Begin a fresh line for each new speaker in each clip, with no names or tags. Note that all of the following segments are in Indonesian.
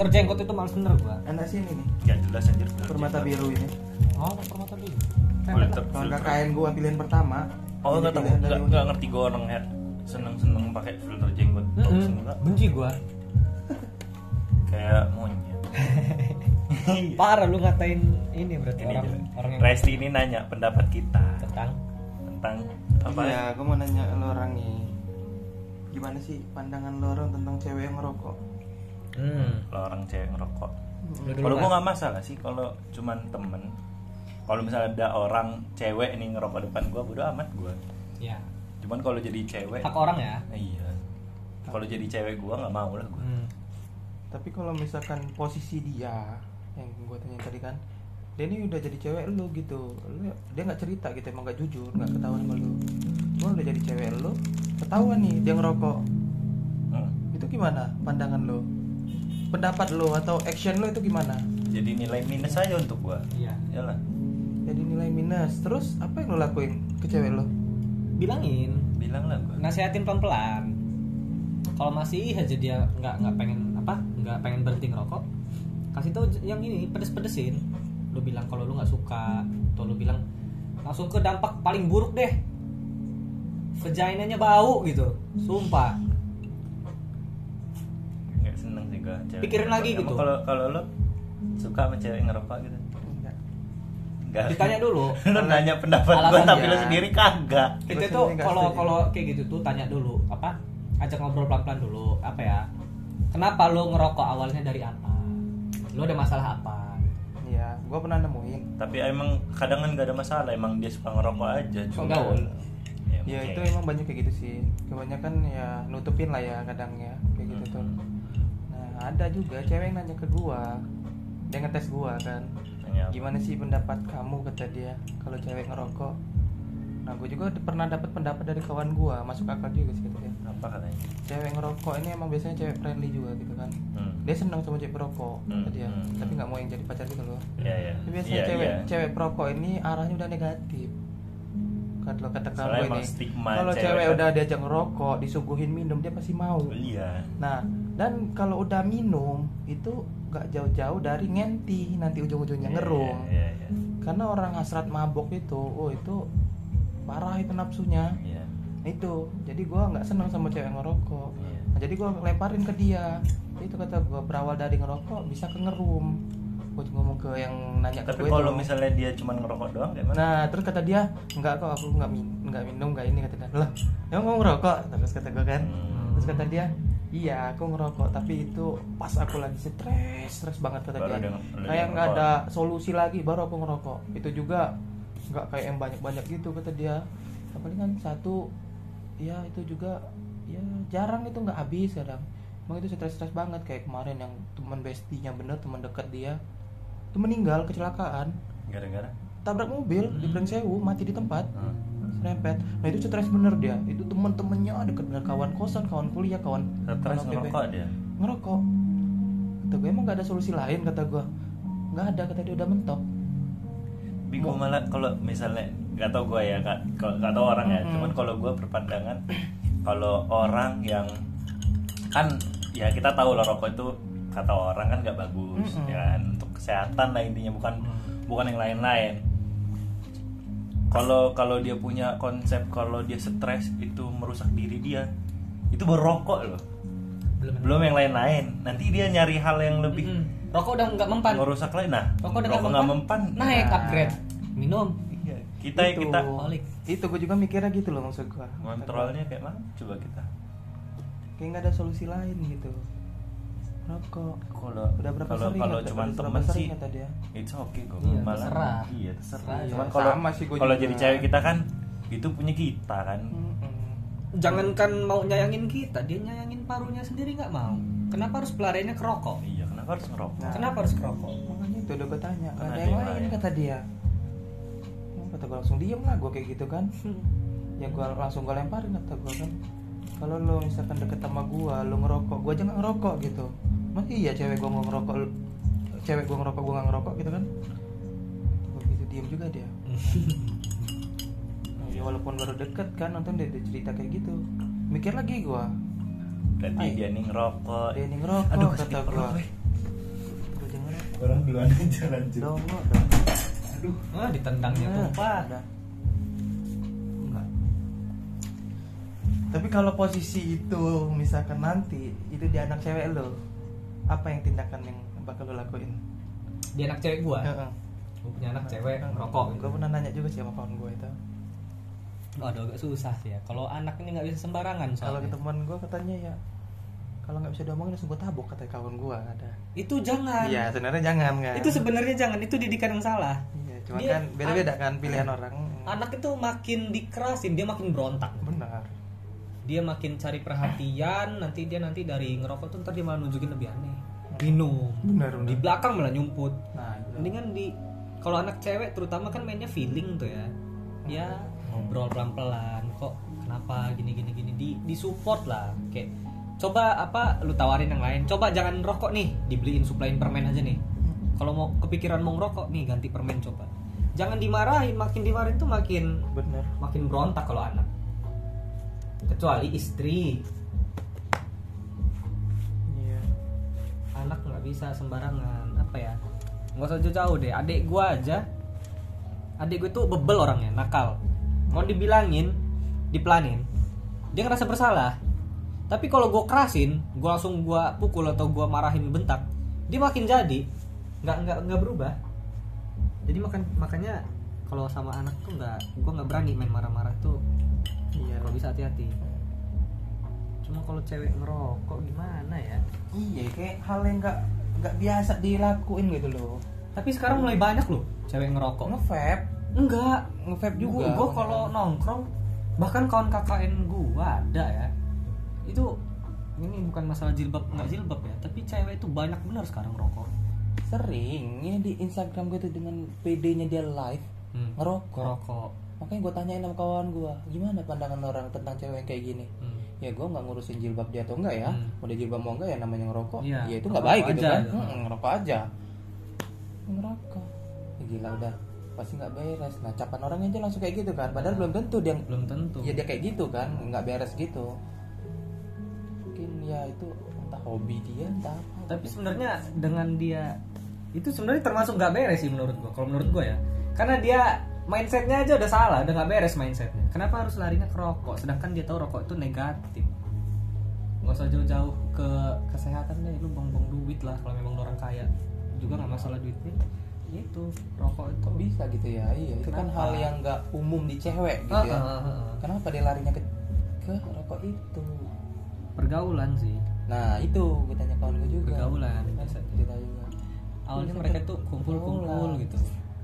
filter jenggot itu males bener gua.
Enak sih ini nih.
Gak jelas anjir.
permata biru ini.
Oh permata biru.
Filter.
kalau. KKN gua pilihan pertama
Oh nggak tahu, nggak ngerti gue orang ya seneng seneng pakai filter jenggot.
Benci gua.
Kayak monyet.
parah lu ngatain ini berarti
Ini
orang orang yang
Resti ini nanya pendapat kita.
Tentang?
Tentang apa?
Iya, gue mau nanya lo orang nih. Gimana sih pandangan lo orang tentang cewek yang ngerokok?
Hmm.
kalau orang cewek ngerokok.
Lu dulu,
Kalau gue nggak masalah sih kalau cuman temen. Kalau misalnya ada orang cewek nih ngerokok depan gue, bodo amat gue.
ya
Cuman kalau jadi cewek,
hak orang ya
iya. Kalau jadi cewek gue nggak mau lah gue.
hmm.
Tapi kalau misalkan posisi dia Yang gue tanya tadi kan Dia ini udah jadi cewek lu gitu lu, Dia nggak cerita gitu, emang gak jujur nggak ketahuan sama lu Cuma udah jadi cewek lu Ketahuan nih dia ngerokok
Hmm.
Itu gimana pandangan lo? Pendapat lo atau action lo itu gimana?
Jadi nilai minus aja untuk gue.
iya
Iyalah.
Jadi nilai minus Terus apa yang lo lakuin ke cewek lo?
bilangin
Bilang lah gue.
nasihatin pelan pelan kalau masih aja dia nggak nggak pengen apa nggak pengen berhenti ngerokok kasih tahu j- yang ini pedes pedesin lu bilang kalau lu nggak suka atau lu bilang langsung ke dampak paling buruk deh vaginanya bau gitu sumpah
seneng sih gue cewek
Pikirin
ngerokok.
lagi
Emang
gitu.
kalau kalau lo suka sama cewek ngerokok gitu
Enggak.
Enggak.
ditanya dulu
lo nanya pendapat gue tapi lo sendiri kagak
itu tuh kalau kalau kayak gitu tuh tanya dulu apa ajak ngobrol pelan pelan dulu apa ya kenapa lu ngerokok awalnya dari apa lu ada masalah apa
Iya, gue pernah nemuin
tapi emang kadang kan gak ada masalah emang dia suka ngerokok aja cuma
gaul.
ya,
Ya itu emang banyak kayak gitu sih. Kebanyakan ya nutupin lah ya kadang ya kayak gitu tuh. Ada juga cewek yang nanya ke gua, dia ngetes gua kan.
Nanya apa?
Gimana sih pendapat kamu kata dia kalau cewek ngerokok? Nah gue juga pernah dapat pendapat dari kawan gua, masuk akal juga sih kata dia.
apa katanya
Cewek ngerokok ini emang biasanya cewek friendly juga gitu kan.
hmm.
Dia senang sama cewek perokok
Hmm,
kata dia,
hmm,
tapi
hmm.
nggak mau yang jadi pacar gitu loh.
iya iya
Tapi biasanya
Iya,
cewek
iya.
cewek perokok ini arahnya udah negatif. Kalau kata kamu ini, kalau
cewek
cewek udah diajak ngerokok, disuguhin minum dia pasti mau.
iya
Nah, dan kalau udah minum itu nggak jauh-jauh dari ngenti nanti ujung-ujungnya
Iya, iya iya
Karena orang hasrat mabok itu, oh itu parah itu nafsunya.
iya
Itu. Jadi gua nggak senang sama cewek ngerokok.
Iya.
Nah, jadi gua lemparin ke dia. Itu kata gua berawal dari ngerokok bisa ke ngerum. Gua ngomong ke yang nanya ke
tapi
gue
kalau misalnya dia cuma ngerokok doang kayak mana
Nah, terus kata dia, enggak kok aku enggak min enggak minum enggak ini kata dia. Lah, emang kamu ngerokok? Terus kata gue kan.
Hmm.
Terus kata dia, iya aku ngerokok tapi itu pas aku lagi stres, stres banget kata
Baru
dia. Kayak nggak ada solusi lagi baru aku ngerokok. Itu juga nggak kayak yang banyak-banyak gitu kata dia. Paling kan satu, ya itu juga ya jarang itu nggak habis kadang. Emang itu stres-stres banget kayak kemarin yang teman bestinya bener teman dekat dia itu meninggal kecelakaan
gara-gara
tabrak mobil di Brengsewu mati di tempat
hmm.
Serempet. Nah itu stres bener dia. Itu temen-temennya deket dengan kawan kosan kawan kuliah kawan
stres ngerokok dia?
Ngerokok. Kata gue emang gak ada solusi lain? kata gue nggak ada kata dia udah mentok.
Bingung
Mau-
malah kalau misalnya nggak tau gue ya kak nggak tau orang ya.
Mm-mm.
cuman kalau gue berpandangan kalau orang yang kan ya kita tahu lah rokok itu kata orang kan nggak bagus
Mm-mm.
ya kan untuk kesehatan lah intinya bukan bukan yang lain-lain kalau kalau dia punya konsep kalau dia stres itu merusak diri dia itu berokok loh.
Belum.
Belum yang lain-lain. Nanti dia nyari hal yang lebih
Mm-mm. rokok udah nggak mempan.
merusak lain. Nah
rokok udah
nggak mempan.
naik
Nah.
upgrade. Minum.
Iya, kita
Itu.
kita
itu gue juga mikirnya gitu loh maksud gue
kontrolnya kayak mana? Coba kita.
Kayak nggak ada solusi lain gitu rokok.
Kalau
udah berapa
kalau
sering
kalau cuman
berapa
temen sih
kata dia
it's okay kok
Iya,
malah
terserah.
iya terserah. Cuman
ya.
kalau kalau
juga.
jadi cewek kita kan itu punya kita kan.
Mm-mm.
jangankan mau nyayangin kita dia nyayangin parunya sendiri nggak mau. Kenapa harus pelariannya ke rokok?
Iya kenapa harus ngerokok?
Nah.
kenapa harus ke rokok
makanya itu udah gue tanya
Kan
ada yang lain
lain.
kata dia. Oh, kata gue langsung diem lah gue kayak gitu kan. Ya gue langsung gue lemparin kata gue kan. Kalau lo misalkan deket sama gue lo ngerokok gue aja nggak ngerokok gitu masih iya cewek gue mau ngerokok cewek gue ngerokok gue nggak ngerokok gitu kan? Gue gitu diem juga dia. Nah, ya walaupun baru deket kan nonton dia, dia cerita kayak gitu. Mikir lagi gue
berarti
Ay.
dia nih ngerokok.
Dia ini ngerokok
aduh
kata gue
orang duluan aja lanjut
Dongo dong.
aduh
ah ditendangnya
Nah,
tumpah
udah. Enggak. Tapi kalau posisi itu misalkan nanti itu di anak cewek lo, apa yang tindakan yang bakal lo lakuin?
dia anak cewek gua
Heeh.
gua punya anak cewek gitu.
Gue pernah nanya juga sih sama kawan gue itu.
Waduh agak susah sih ya. Kalau anak ini nggak bisa sembarangan
Kalau ke teman gue katanya ya kalau nggak bisa diomongin langsung gue tabok kata kawan gue ada.
Itu jangan.
Iya sebenarnya jangan kan.
Itu sebenarnya jangan. Itu didikan yang salah.
Iya, cuma
Dia-
kan beda-beda kan pilihan orang.
Anak itu makin dikerasin, dia makin berontak. Dia makin cari perhatian. Nanti dia nanti dari ngerokok tuh ntar dia malah nunjukin lebih aneh. Minum.
Benar,
Di
benar.
belakang malah nyumput.
Nah, itu.
Mendingan di kalau anak cewek terutama kan mainnya feeling tuh ya. Ya ngobrol pelan-pelan kok kenapa gini gini gini di di support lah kayak coba apa lu tawarin yang lain coba jangan rokok nih dibeliin suplain permen aja nih kalau mau kepikiran mau ngerokok nih ganti permen coba jangan dimarahin makin dimarahin tuh makin
benar.
makin berontak kalau anak kecuali istri.
Iya.
anak nggak bisa sembarangan. Apa ya? Nggak usah jauh-jauh deh. Adik gua aja. Adik gue tuh bebel orangnya nakal. Mau dibilangin dipelanin dia ngerasa bersalah. Tapi kalau gue kerasin gue langsung gue pukul atau gue marahin bentak dia makin jadi. Nggak nggak nggak berubah. Jadi makan makanya kalau sama anak tuh nggak gue nggak berani main marah-marah tuh
Iya.
kalau bisa hati-hati cuma kalau cewek ngerokok gimana ya
Iya, kayak hal yang nggak nggak biasa dilakuin gitu loh.
Tapi sekarang mulai banyak loh cewek ngerokok.
Nge-vape,
Enggak,
nge-vape
juga. Gue kalau nongkrong, bahkan kawan KKN gua ada ya. Itu ini bukan masalah jilbab nggak jilbab ya, tapi cewek itu banyak benar sekarang rokok.
sering ini di Instagram gue tuh dengan PD-nya dia live
Hmm.
ngerokok.
Ngerokok.
Makanya gue tanyain sama kawan gue, gimana pandangan orang tentang cewek yang kayak gini?
Hmm.
Ya gue nggak ngurusin jilbab dia atau enggak ya,
Hmm.
mau dia jilbab mau enggak ya namanya ngerokok.
Iya,
Ya itu nggak baik gitu kan? Hmm, ngerokok aja. Ngerokok. Ya, gila udah pasti nggak beres. Nah capan orangnya aja langsung kayak gitu kan, padahal belum tentu dia
Belum tentu.
ya dia kayak gitu kan nggak beres gitu mungkin ya itu entah hobi dia entah apa
Tapi sebenarnya dengan dia itu sebenarnya termasuk nggak beres sih menurut gua. Kalau menurut gua ya, karena dia mindsetnya aja udah salah, udah nggak beres mindsetnya. Kenapa harus larinya ke rokok? Sedangkan dia tahu rokok itu negatif. Nggak usah jauh-jauh ke kesehatan deh, lu buang-buang duit lah kalau memang orang kaya. Juga nggak masalah duitnya. Ya Itu rokok itu
kok bisa gitu ya iya itu kan
Kenapa?
hal yang nggak umum di cewek gitu ya
Ah, ah, ah, ah.
kenapa dia larinya ke ke rokok itu
pergaulan sih.
nah itu gue tanya kawan gue juga
Pergaulan
cerita juga
Awalnya mereka tuh kumpul-kumpul gitu.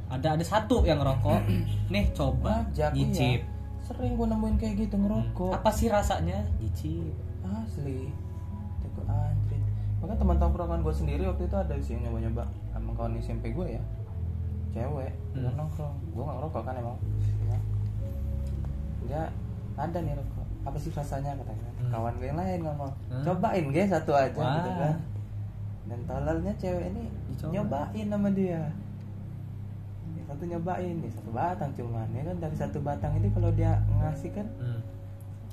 Ada ada satu yang rokok, nih coba
Ngajak,
nyicip.
iya. sering gue nemuin kayak gitu ngerokok
Apa sih rasanya? Nyicip.
asli itu anjrit bahkan teman tongkrongan gue sendiri waktu itu ada sih yang nyoba nyoba sama kawan SMP gue ya cewek
Hmm.
nongkrong gue nggak ngerokok kan emang ya. dia ada nih rokok apa sih rasanya katanya
Hmm.
kawan gue yang lain ngomong
Hmm.
cobain guys satu aja
Wah.
gitu kan dan tolalnya cewek ini
Dicoba.
nyobain sama dia satu nyobain nih satu batang cuman ya kan dari satu batang ini kalau dia ngasih kan
Hmm.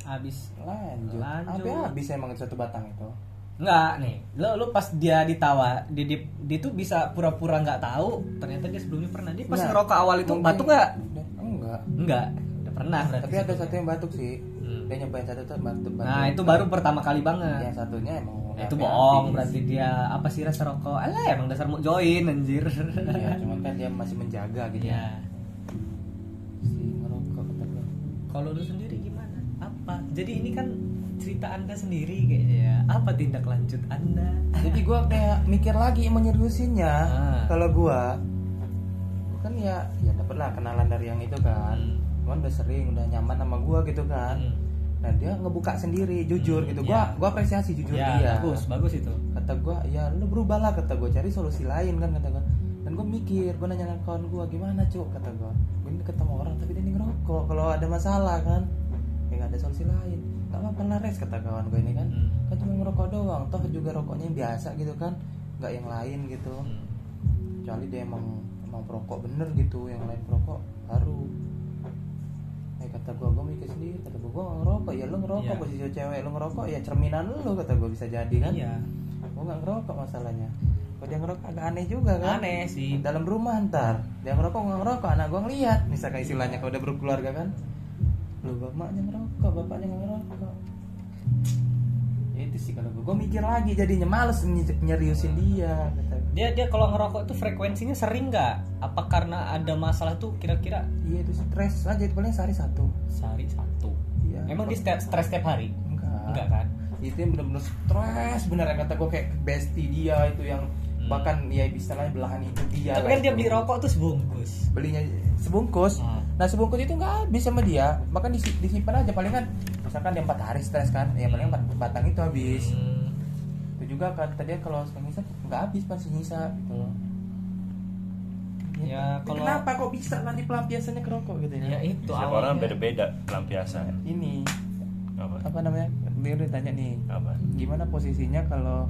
Habis
lanjut,
Lanjut.
Habis emang satu batang itu
Enggak nih, lo lu pas dia ditawa, dia, dia, dia tuh bisa pura-pura nggak tahu, ternyata dia sebelumnya pernah. Dia pas
Nah,
ngerokok awal itu
mungkin-
batuk nggak?
enggak
Enggak, udah pernah berarti.
tapi ada satu yang batuk sih
Hmm.
dia nyobain satu tuh batuk, batuk.
Nah itu baru pertama kali banget.
yang satunya emang
Ya, itu
habis.
bohong berarti dia apa sih rasa rokok? Alah emang dasar mau join anjir.
iya cuman kan dia masih menjaga gitu
Iya.
si gua.
Kalau lu sendiri gimana? Apa? Jadi ini kan cerita anda sendiri kayaknya ya. Apa tindak lanjut anda?
jadi gua kayak mikir lagi mau nyeriusinnya
Ah.
kalau gua kan ya ya dapet lah kenalan dari yang itu kan
Hmm.
cuman udah sering udah nyaman sama gua gitu kan
Hmm.
Nah dia ngebuka sendiri jujur
Hmm,
gitu. gua
ya.
gua apresiasi jujur
Ya,
dia.
bagus, bagus itu.
kata gua ya lu berubah lah kata gua. Cari solusi lain kan kata gua. Dan gua mikir gua nanya ke kawan gua gimana cuk? kata gua. Gua ini ketemu orang tapi dia ngerokok. Kalau ada masalah kan? Ya nggak ada solusi lain. Apa-apa lah res kata kawan gua ini kan.
Hmm.
kan cuma ngerokok doang. Toh juga rokoknya yang biasa gitu kan? Nggak yang lain gitu.
Hmm.
kecuali dia emang emang perokok bener gitu yang lain perokok baru kata gua gua mikir sendiri kata gua gua nggak ngerokok. Ya lu ngerokok
Iya.
posisi cewek lu ngerokok ya cerminan lu kata gua bisa jadi kan.
Iya.
gua nggak ngerokok masalahnya. Kalau dia ngerokok agak aneh juga kan.
Aneh sih.
Dalam rumah ntar. Dia ngerokok nggak ngerokok anak gua ngeliat. Misalkan istilahnya kalau udah berkeluarga kan. Lu bapaknya ngerokok bapaknya nggak ngerokok. Ya itu sih kalau gua. Gua mikir lagi jadinya males ny- nyeriusin dia kata.
Dia dia kalau ngerokok itu frekuensinya sering nggak? Apa karena ada masalah tuh kira-kira?
Iya itu stres aja itu paling sehari satu.
Sehari satu.
Iya.
emang dia setiap stres setiap hari?
Enggak.
Enggak kan?
Itu yang bener-bener stres bener yang kata gua kayak bestie dia itu yang
Hmm.
bahkan ya istilahnya belahan itu dia
tapi
lah
kan dia beli rokok tuh sebungkus.
Belinya sebungkus.
Hmm.
nah sebungkus itu nggak habis sama dia. Bahkan disi- disimpan aja palingan misalkan dia empat hari stres kan ya paling empat batang itu habis.
Hmm.
itu juga kata dia kalau nyisa nggak habis pasti nyisa gitu loh
Ya,
Tapi
kalau-
kenapa kok bisa nanti pelampiasannya ke rokok gitu
ya
ya,
itu
Setiap orang beda-beda pelampiasan.
ini
Apa?
apa namanya dia udah tanya nih
Apa?
gimana posisinya kalau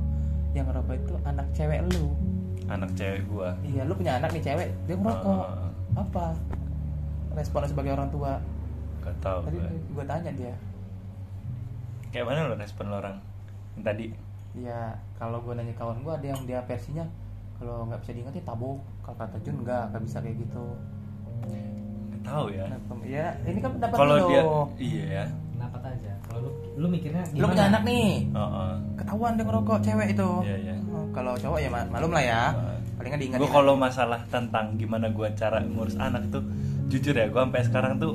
yang ngerokok itu anak cewek lu
Anak cewek gua.
iya lu punya anak nih cewek dia ngerokok
Ah.
apa responnya sebagai orang tua
Gak tau
tadi
gua.
gue tanya dia
Kayak mana lo respon lo orang yang tadi?
Ya kalau gue nanya kawan gue ada yang dia versinya kalau nggak bisa diingetin tabok. Kalau kata Jun nggak nggak bisa kayak gitu.
Gak tau ya.
Nah, ya ini kan pendapat
Kalau dia iya ya.
kenapa aja. Kalau lu lu mikirnya
lu punya anak nih.
Oh, oh.
ketahuan dia ngerokok cewek itu.
Iya, iya.
Oh, kalau cowok ya ma- malum lah ya.
Ah.
palingan diingetin
Gue kalau masalah tentang gimana gue cara ngurus anak tuh jujur ya gue sampai sekarang tuh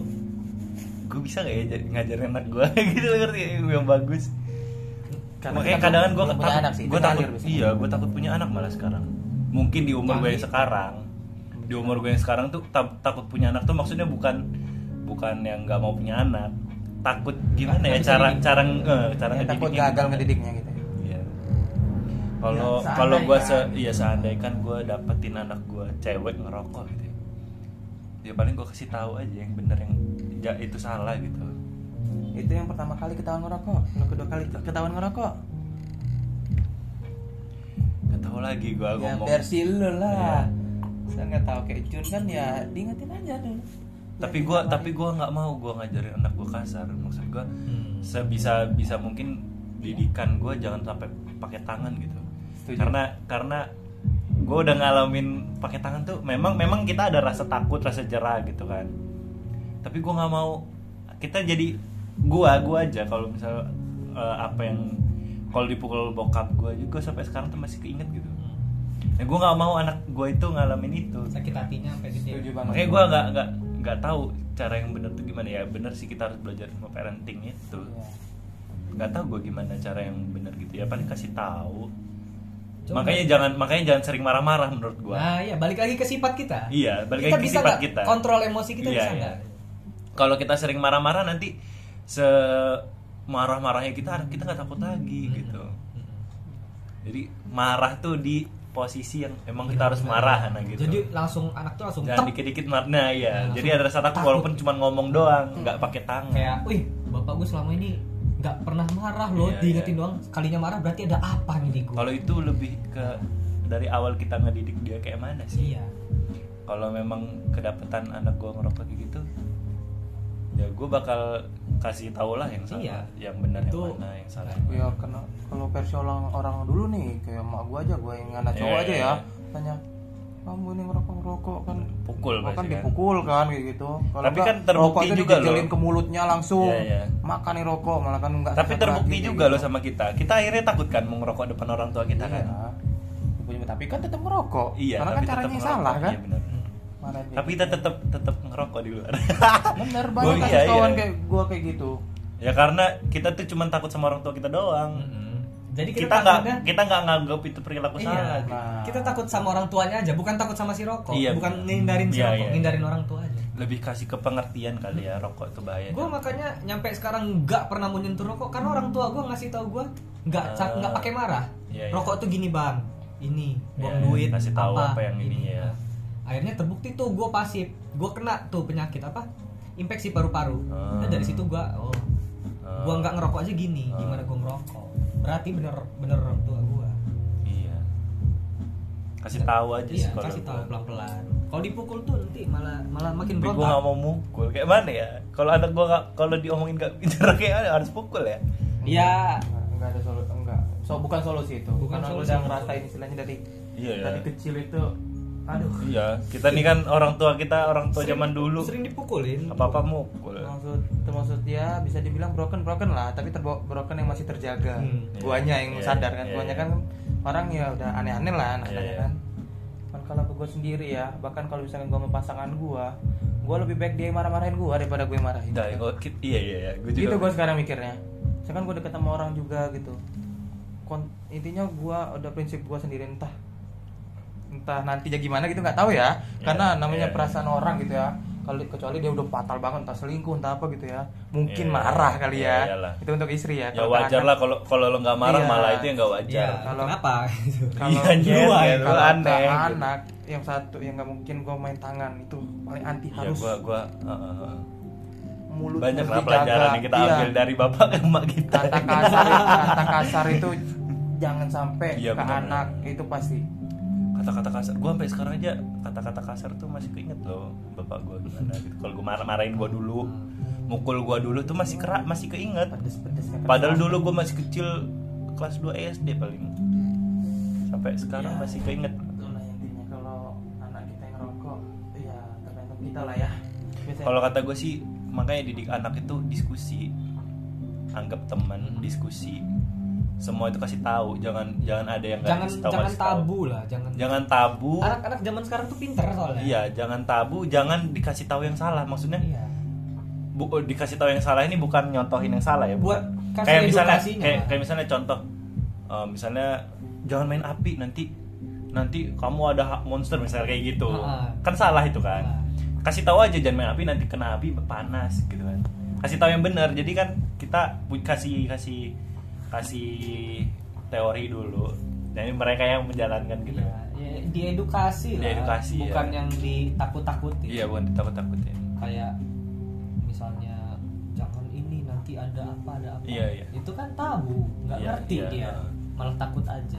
gue bisa gak ya ngajarin anak gue gitu ngerti? Ya, yang bagus
Karena
makanya kadang kan gue
punya anak sih,
gue takut
biasanya.
iya gue takut punya anak malah sekarang mungkin di umur gue yang sekarang di umur gue yang sekarang tuh ta- takut punya anak tuh maksudnya bukan bukan yang nggak mau punya anak takut gimana
Nggak
ya cara
dididik.
cara eh, cara
ya, takut gagal
gimana.
ngedidiknya gitu
Iya. Kalau
Ya,
kalau gue se
seandainya.
iya seandainya gue dapetin anak gue cewek ngerokok gitu ya. Ya paling gue kasih tahu aja yang bener yang ja, itu salah gitu.
Itu yang pertama kali ketahuan ngerokok yang kedua kali ketahuan ngerokok
Gak tahu lagi gue
ya
ngomong.
versi lu lah saya nggak tahu kayak Jun kan ya diingetin aja dulu
Tapi gue tapi gue nggak mau gue ngajarin anak gue kasar. Maksud gue
Hmm.
sebisa bisa mungkin didikan gue jangan sampai pakai tangan gitu.
Setuju.
Karena karena gue udah ngalamin pakai tangan tuh memang memang kita ada rasa takut rasa jerah gitu kan tapi gue nggak mau kita jadi gua gua aja kalau misal eh, apa yang kalau dipukul bokap gue juga sampai sekarang tuh masih keinget gitu nah, gue nggak mau anak gue itu ngalamin itu
sakit hatinya sampai gede
Setuju banget.
makanya gue nggak nggak nggak tahu cara yang benar tuh gimana ya bener sih kita harus belajar sama parenting itu
Iya.
nggak tahu gue gimana cara yang benar gitu ya paling kasih tahu
Coba.
makanya jangan makanya jangan sering marah-marah menurut gue
nah iya balik lagi ke sifat kita
Iya, balik
kita
lagi ke sifat kita.
kontrol emosi kita
Iya,
bisa
iya.
nggak
kalau kita sering marah-marah nanti se marah-marahnya kita kita nggak takut lagi gitu. Jadi marah tuh di posisi yang emang kita harus marah nah gitu.
Jadi langsung anak tuh langsung
jangan dikit-dikit marah nah ya
Langsung
jadi ada rasa takut
takut.
walaupun cuma ngomong doang nggak pakai tangan.
Kayak wih bapak gue selama ini nggak pernah marah loh
Iya,
diingetin
iya.
doang. Kalinya marah berarti ada apa nih di gue
kalau itu lebih ke dari awal kita ngedidik dia kayak mana sih?
Iya.
Kalau memang kedapetan anak gua ngerokok gitu ya gue bakal kasih tau lah yang salah
Iya.
yang benar yang
Itu-
mana yang salah
ya karena kalau versi orang orang dulu nih kayak emak gua aja gua yang anak cowok
Iya,
aja
iya,
ya
iya.
tanya kamu ini ngerokok ngerokok kan
Pukul
Gua kan
pasti kan.
dipukul kan kayak gitu kalau
Tapi
enggak,
kan terbukti
rokok
juga loh.
ke mulutnya langsung
Iya, iya.
makan nih rokok malah kan enggak
tapi terbukti
lagi,
juga
kayak
loh
gitu.
sama kita kita akhirnya takut kan mau ngerokok depan orang tua kita kan
Iya. tapi kan tetap ngerokok
iya
karena kan caranya yang salah kan
iya, tapi kita tetap tetap ngerokok di luar.
Bener
Oh,
banyak
iya,
kawan
iya.
kayak gua kayak gitu.
Ya karena kita tuh cuma takut sama orang tua kita doang.
Mm-mm. jadi kita,
nggak
takutnya-
kita nggak nganggap itu perilaku
Iya.
salah.
nah.
Kita takut sama orang tuanya aja bukan takut sama si rokok.
Iya,
bukan ngindarin si
Iya,
rokok
iya.
ngindarin orang tua aja.
Lebih kasih ke pengertian kali ya rokok itu bahaya.
Gue makanya nyampe sekarang nggak pernah mau nyentuh rokok karena orang tua gue ngasih tahu gue nggak nggak pakai marah.
Iya, iya.
rokok tuh gini bang. Ini buang
Iya,
duit
kasih tahu apa yang ini, ya.
Akhirnya terbukti tuh gue pasif. Gue kena tuh penyakit apa? Infeksi paru-paru.
Ah.
nah dari situ gue oh
Ah.
gue nggak ngerokok aja gini.
Ah.
gimana gue ngerokok? Berarti bener bener orang tua gue
iya. Kasih tahu aja sih
iya
kalau
kasih tahu pelan-pelan. Kalau dipukul tuh nanti malah malah makin
tapi gue
berontak.
gak mau mukul. Kayak mana ya? Kalau anak gue gak kalau diomongin gak bicara kayak harus pukul ya?
Ya
enggak ada solusi enggak so bukan solusi itu.
Bukan
karena lu
solusi.
udah ngerasain istilahnya dari
Iya, iya.
Tadi kecil itu, aduh.
Iya, kita nih kan orang tua kita orang tua
Sering-
zaman dulu.
sering dipukulin
Apa-apa mukul.
Maksud, termaksud ya bisa dibilang broken broken lah, tapi terbo- broken yang masih terjaga.
Hmm.
Guanya yang
Iya,
sadar kan,
iya,
guanya
iya.
kan orang ya udah aneh-aneh lah nadanya
Iya, iya.
kan. Kan kalau ke gue sendiri ya, bahkan kalau misalnya gue sama pasangan gue, gue lebih baik dia marah-marahin gue daripada gue marahin.
Dah, gua- ki- iya iya iya, gue juga.
gitu gue sekarang mikirnya sekarang gue deket sama orang juga gitu Kon- intinya gue udah prinsip gue sendiri entah entah nantinya gimana gitu nggak tahu ya karena
Ya,
namanya
ya.
perasaan orang gitu ya kalau kecuali dia udah fatal banget entah selingkuh entah apa gitu ya mungkin
Ya,
marah kali
ya,
ya
iyalah.
itu untuk istri ya
Ya wajar lah kalau kalau lo nggak marah
Iya.
malah itu yang nggak wajar.
Kalau-
kenapa
kalau
Iya,
ya, kalau
aneh, gitu.
anak yang satu yang nggak mungkin gue main tangan itu paling anti
Ya
harus
gua gua uh, uh, uh.
mulut
banyak lah pelajaran yang kita
Iya.
ambil dari bapak ke emak kita.
kata kasar kata kasar itu jangan sampai
Iya,
ke anak itu pasti
Kata-kata kasar, gua sampai sekarang aja kata-kata kasar tuh masih keinget loh bapak gua gimana gitu. Kalau gua marah-marahin gua dulu, mukul gua dulu tuh masih kerak, masih keinget. Padahal dulu gua masih kecil kelas 2 SD paling. Sampai sekarang
Iya.
masih keinget.
itulah intinya kalau anak kita yang ngerokok ya tergantung kita lah ya
Kalau kata gue sih makanya didik anak itu diskusi, anggap teman, diskusi. Semua itu kasih tahu, jangan jangan ada yang
jangan
kasih tahu,
jangan
kasih tahu.
tabu lah jangan
Jangan tabu.
anak-anak zaman sekarang tuh pinter soalnya
Iya, jangan tabu, jangan dikasih tahu yang salah. Maksudnya
iya
bu, oh, dikasih tahu yang salah ini bukan nyontohin yang salah ya.
buat kasih
kayak misalnya kayak, kayak misalnya contoh eh, misalnya jangan main api nanti nanti kamu ada hak monster misalnya kayak gitu.
Ah.
Kan salah itu kan. Kasih tahu aja jangan main api nanti kena api panas gitu kan. Kasih tahu yang benar. Jadi kan kita kasih kasih kasih teori dulu. Jadi mereka yang menjalankan gitu.
Iya, ya, diedukasi lah
Diedukasi,
bukan
ya.
yang ditakut-takutin
Iya, bukan ditakut-takutin.
kayak misalnya jangan ini nanti ada apa ada apa
Iya, iya.
itu kan tabu nggak
Iya,
ngerti
iya.
dia malah takut aja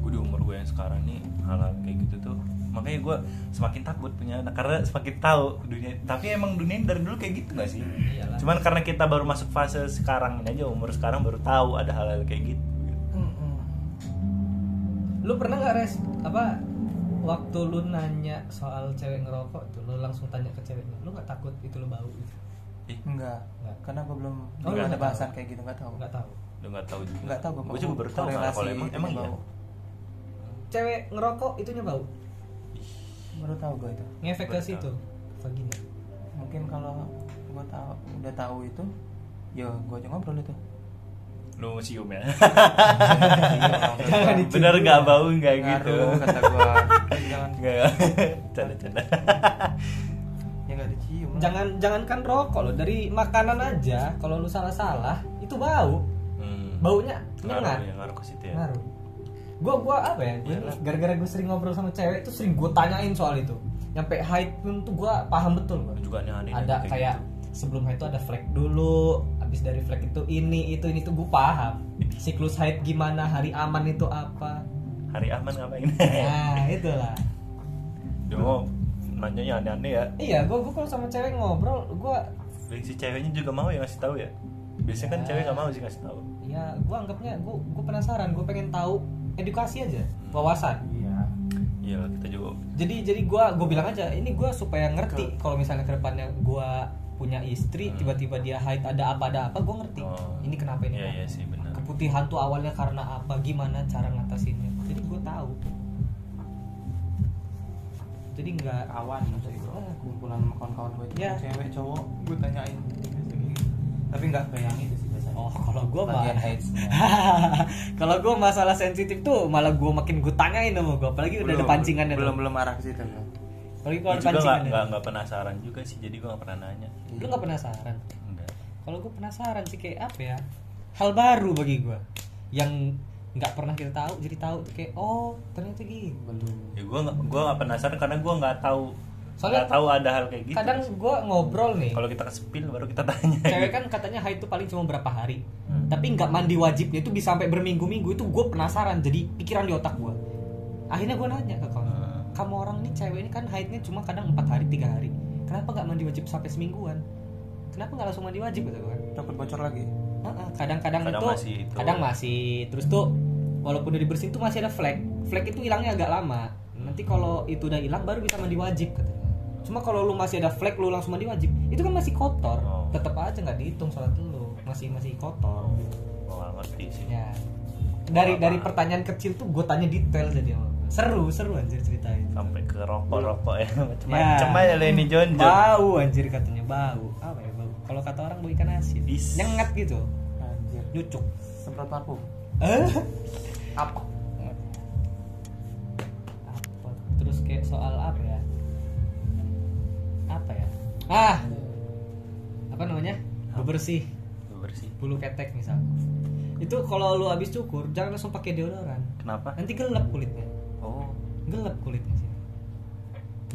gue di umur gue yang sekarang nih hal-hal kayak gitu tuh makanya gue semakin takut punya anak karena semakin tahu dunia. Tapi emang dunia ini dari dulu kayak gitu gak sih?
Iyalah.
cuman karena kita baru masuk fase sekarang ini aja umur sekarang baru tahu ada hal-hal kayak gitu.
Mm-mm.
lu pernah nggak res apa waktu lu nanya soal cewek ngerokok tuh lu langsung tanya ke ceweknya lu nggak takut itu lu bau gitu?
Ih,
enggak
Enggak.
karena gue belum
Oh,
ada bahasan
tahu?
kayak gitu nggak tahu.
Nggak tahu?
Lu nggak tahu juga.
Nggak tahu
gue juga baru tahu kalau emang emang iya
cewek ngerokok itunya bau
baru tahu gue itu.
Ngefek ke situ? vagina.
Mungkin kalau gue tahu udah tahu itu ya gue aja ngobrol itu.
Lu cium ya?
Jangan dicium.
bener gak bau nggak gitu?
Ngaruh, kata gue jangan ya nggak dicium. Lah.
jangan jangankan rokok loh. Dari makanan aja kalau lu salah salah itu bau.
Hmm.
baunya
ngaruh
nyengat
ya ngaruh ke situ ya.
Ngaruh gua gua apa ya? Gara-gara gue sering ngobrol sama cewek itu sering gue tanyain soal itu. Nyampe haid pun tuh gua paham betul
Lu juga aneh-aneh
ada kayak sebelum haid itu ada flek dulu habis dari flek itu ini itu ini tuh gue paham. Siklus haid gimana hari aman itu apa?
Gitu. hari aman ngapain?
Nah itulah.
Mau nanyanya aneh-aneh ya.
Iya gua gua kalau sama cewek ngobrol gua
Dan si ceweknya juga mau ya ngasih tahu ya? Biasanya kan
Ya.
cewek gak mau sih ngasih tahu.
Ya gue anggapnya gue gue penasaran gue pengen tahu edukasi aja wawasan.
Iya.
Iya kita juga.
Jadi jadi gue gue bilang aja ini gue supaya ngerti kalau misalnya ke depannya gue punya istri
Hmm.
tiba-tiba dia haid ada apa ada apa gue ngerti.
Oh.
ini kenapa ini?
Iya
kenapa.
iya sih benar.
Keputihan tuh awalnya karena apa gimana cara ngatasinnya. Jadi gue tahu. Jadi nggak
kawan maksudnya
Ah.
kumpulan kawan-kawan gue itu
Ya.
cewek cowok gue tanyain. Tapi nggak kayak sih
oh kalau gue mah kalau gue masalah sensitif tuh malah gue makin gue tanyain sama gue apalagi udah ada pancingannya
belum
tuh.
belum arah ke situ kan
apalagi
gue
kalau ada
juga nggak nggak penasaran juga sih jadi gue nggak pernah nanya.
Lu nggak penasaran?
Enggak
kalau gue penasaran sih kayak apa ya? Hal baru bagi gue yang nggak pernah kita tahu jadi tahu tuh kayak oh ternyata gitu.
Belum.
Ya gue nggak gue nggak penasaran karena gue nggak tahu
Soalnya
nggak tahu ada hal kayak gitu
kadang gue ngobrol nih.
Kalau kita ke spill baru kita tanya.
Cewek kan katanya haid itu paling cuma berapa hari.
Hmm.
tapi nggak mandi wajibnya itu bisa sampai berminggu-minggu itu gue penasaran. Jadi pikiran di otak gue akhirnya gue nanya ke kawan
Hmm.
kamu orang ini cewek ini kan haidnya cuma kadang empat hari tiga hari. Kenapa nggak mandi wajib sampai semingguan? Kenapa nggak langsung mandi wajib? Gitu kan
dapat bocor lagi?
Heeh, kadang-kadang
Kadang
itu,
masih itu.
kadang masih. Terus tuh walaupun udah dibersihin tuh masih ada flek. Flek itu hilangnya agak lama. Nanti kalau itu udah hilang baru bisa mandi wajib katanya cuma kalau lu masih ada flek lu langsung mandi wajib. Itu kan masih kotor.
Oh.
tetap aja nggak dihitung sholat lu. Masih masih kotor.
Nggak ngerti sih.
Ya. Dari dari pertanyaan kecil tuh gue tanya detail jadi seru seru anjir ceritain.
Sampai ke rokok rokok ya.
Ya.
macam-macam aja lah ini John John
bau anjir katanya bau. Apa ya bau? Kalau kata orang bau ikan asin.
Is.
nyengat gitu.
Anjir.
Nyucuk.
Semprot parfum.
Eh?
Apa?
Apa? Terus kayak soal apa ya apa ya? Ah. Apa namanya? Bebersih
bersih.
Bulu ketek misal. Itu kalau lu habis cukur jangan langsung pakai deodoran.
Kenapa?
Nanti gelap kulitnya.
Oh.
Gelap kulitnya sih.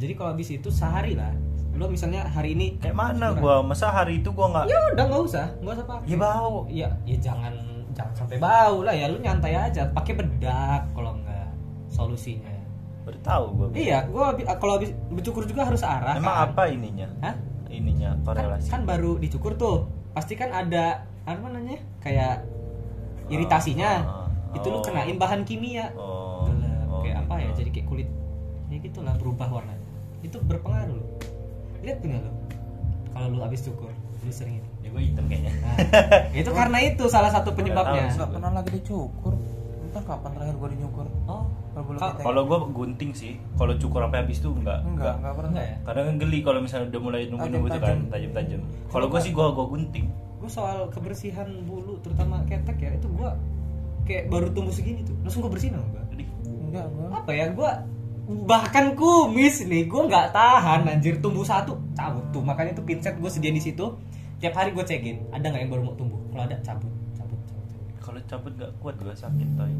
Jadi kalau habis itu sehari lah. Lu misalnya hari ini
kayak mana gua? Masa hari itu gua nggak
ya udah nggak usah. Nggak usah pakai.
Ya bau.
Ya ya jangan jangan sampai bau lah ya. Lu nyantai aja. Pakai bedak kalau enggak solusinya
tahu gua.
Iya gua habi- kalau habis bercukur juga harus arah
emang
kan?
apa ininya?
Hah?
ininya
kan,
korelasi?
Kan baru dicukur tuh. Pasti kan ada apa namanya kayak iritasinya.
Ah, ah,
itu lu
oh.
kenain bahan kimia.
Oh,
Gelap,
oh,
kayak apa ya
gitu.
jadi kayak kulit. Ya gitulah berubah warnanya. Itu berpengaruh loh. Lihat punya lo kalau lu habis cukur lu sering ini.
Ya gua hitam kayaknya.
Nah, itu karena itu salah satu penyebabnya.
Nggak
nggak pernah lagi dicukur. Entar kapan terakhir gua dinyukur.
Oh
kalau
gua gunting sih. Kalau cukur sampai habis tuh enggak
enggak enggak pernah
enggak ya?
Kadang kan geli kalau misalnya udah mulai nunggu-nunggu tuh kan
Tajam-tajam.
tajam-tajam kalau gua sih gua gua gunting.
gue soal kebersihan bulu terutama ketek ya itu gua kayak baru tumbuh segini tuh. Langsung gue bersihin
jadi
enggak gua.
Apa ya gua bahkan kumis nih gua nggak tahan anjir. Tumbuh satu cabut tuh. Makanya tuh pinset gue sediain di situ tiap hari gue cekin ada nggak yang baru mau tumbuh? Kalau ada cabut cabut cabut, cabut.
kalau cabut gak kuat gua sakit toy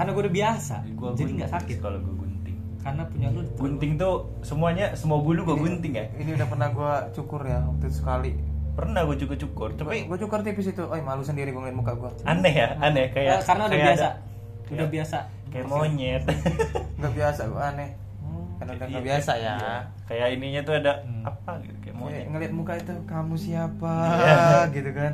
karena gue udah biasa.
Gua
jadi
gunting
nggak sakit.
kalau gua gunting.
Karena punya lu
gunting tuh semuanya semua bulu gua gunting ya.
ini udah pernah gua cukur ya waktu itu sekali.
Pernah gua juga cukur tapi
gua cukur tipis itu. Oh malu sendiri gua ngeliat muka gua.
Aneh ya aneh kayak
Eh, karena udah
kayak
biasa.
ada-
udah
kayak-
biasa.
kayak monyet.
Nggak biasa gua aneh. Karena udah nggak biasa ya.
Iya. kayak ininya tuh ada
Hmm.
apa gitu kayak
Kayak
monyet.
ngeliat muka itu kamu siapa?
Iya.
gitu kan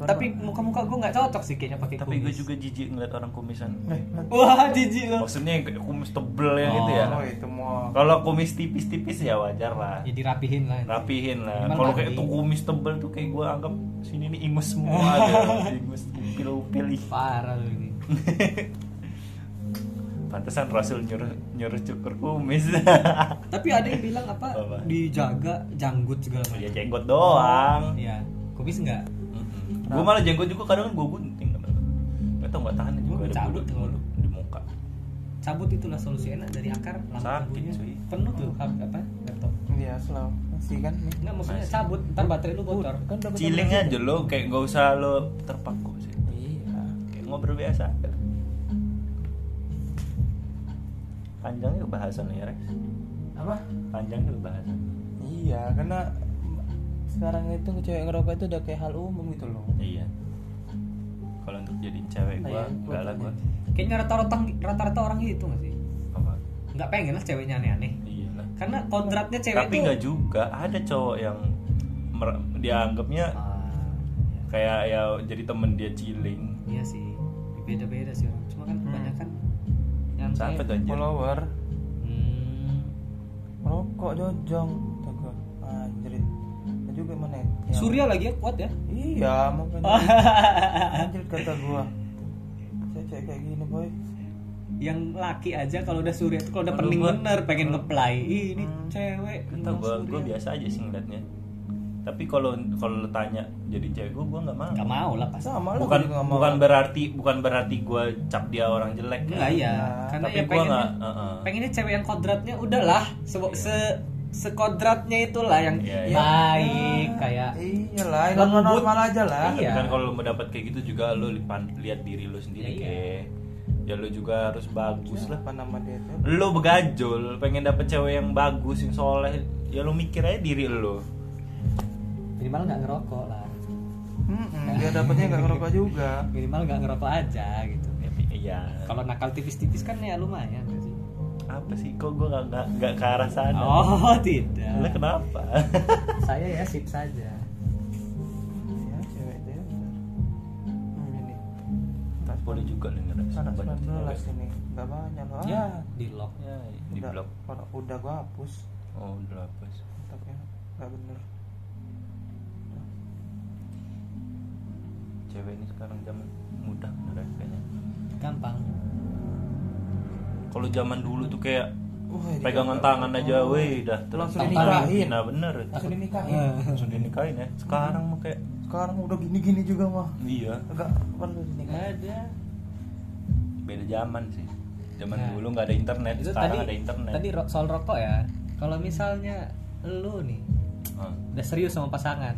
tapi muka-muka gue nggak cocok sih kayaknya pakai
tapi gue juga jijik ngeliat orang kumisan.
Eh,
wah jijik lo
maksudnya yang kayak kumis tebel ya gitu ya.
Oh itu mau
kalau kumis tipis-tipis ya wajar lah.
Ya dirapihin lah.
Rapihin lah. Kalau kayak tuh kumis tebel tuh kayak gue anggap sini nih ingus semua ada ingus upil-upil
parah lo ini.
Pantesan Rasul nyuruh nyuruh cukur kumis.
Tapi ada yang bilang apa,
Apa?
dijaga janggut segala
ya
macam
jenggot doang.
Iya, kumis enggak
gue malah jenggot juga kadang kan gue gunting Gak tau gak tahan juga ada
cabut
bulu di muka.
Cabut itulah solusi enak dari akar langsung
Sakit, cuy.
penuh tuh apa laptop.
Iya slow. Masih kan? Nih
enggak maksudnya
Masih.
cabut ntar baterai lu bocor.
Kan udah
Ciling aja lo kayak gak usah lo terpaku sih.
Iya.
Kayak ngobrol biasa Panjangnya bahasan ya Rex.
Apa?
Panjangnya bahasan.
Iya karena sekarang itu cewek ngerokok itu udah kayak hal umum gitu loh.
Iya. Kalau untuk jadiin cewek gue
Iya,
Enggak lah gue
kayaknya rata-rata rata-rata orang gitu nggak sih?
Apa?
nggak pengen lah ceweknya aneh-aneh.
Iya lah
karena kodratnya cewek
Tapi nggak juga. Ada cowok yang mer- Dianggapnya
Ah,
Kayak ya jadi temen dia ciling
iya sih. Beda-beda sih orang. Cuma kan kebanyakan yang
anjir?
follower.
Hmm,
merokok jojong juga mana ya? Yang-
Surya lagi ya kuat ya
iya makanya anjir kata gua cewek kayak gini boy
yang laki aja kalau udah surya tuh kalau udah pening
gua-
bener pengen ngeplay Ih, ini
Hmm.
cewek
Gak
bilang
gue
Surya.
gue biasa aja sih ngeliatnya tapi kalau kalau lo tanya jadi cewek gue gue nggak mau
nggak mau lah pasti
sama lah
bukan
gua nggak mau.
bukan berarti bukan berarti gue cap dia orang jelek ya.
Enggak iya,
Nah,
karena
tapi
ya
gua
pengennya,
nggak, uh-uh.
pengennya cewek yang kodratnya udahlah se, se sekodratnya itulah yang
Iya, iya.
baik kayak
iyalah yang
Lembut.
normal normal aja lah.
Iya.
kan kalau lo mau dapat kayak gitu juga lo lihat diri lo sendiri
Iya, iya.
kayak ya lo juga harus bagus lah
apa nama dia tuh
lo begajul pengen dapet cewek yang bagus yang soleh ya lo mikir aja diri lo
minimal nggak ngerokok lah.
Mm-mm, dia dapetnya nggak ngerokok juga.
Minimal nggak ngerokok aja gitu.
Ya, iya.
Kalau nakal tipis-tipis kan ya lumayan
apa sih? Kok gue gak, gak, gak ke arah sana?
Oh tidak.
Kenapa?
Saya ya sip saja.
Ya cewek dia bener. Hmm, ini. Tas
boleh juga
anak
banyak
19
cewek.
ini. Nggak banyak loh
ya di lock.
Ya di
udah,
blok
kalau udah gua hapus.
Oh udah hapus.
Tapi nggak bener.
Cewek ini sekarang zaman mudah bener ya kayaknya.
Gampang
kalau zaman dulu tuh kayak
Wah,
pegangan tangan aja
Oh.
weh dah
Langsung
terus
dinikahin.
nah bener.
Langsung dinikahin.
Eh.
langsung dinikahin ya. Sekarang mah kayak
sekarang udah gini-gini juga mah.
Iya.
Agak perlu dinikahin.
Ada.
Beda zaman sih. Zaman
Nah,
dulu nggak ada internet
itu
sekarang
tadi
ada internet.
tadi ro- soal rokok ya. Kalau misalnya lu nih
Ah.
udah serius sama pasangan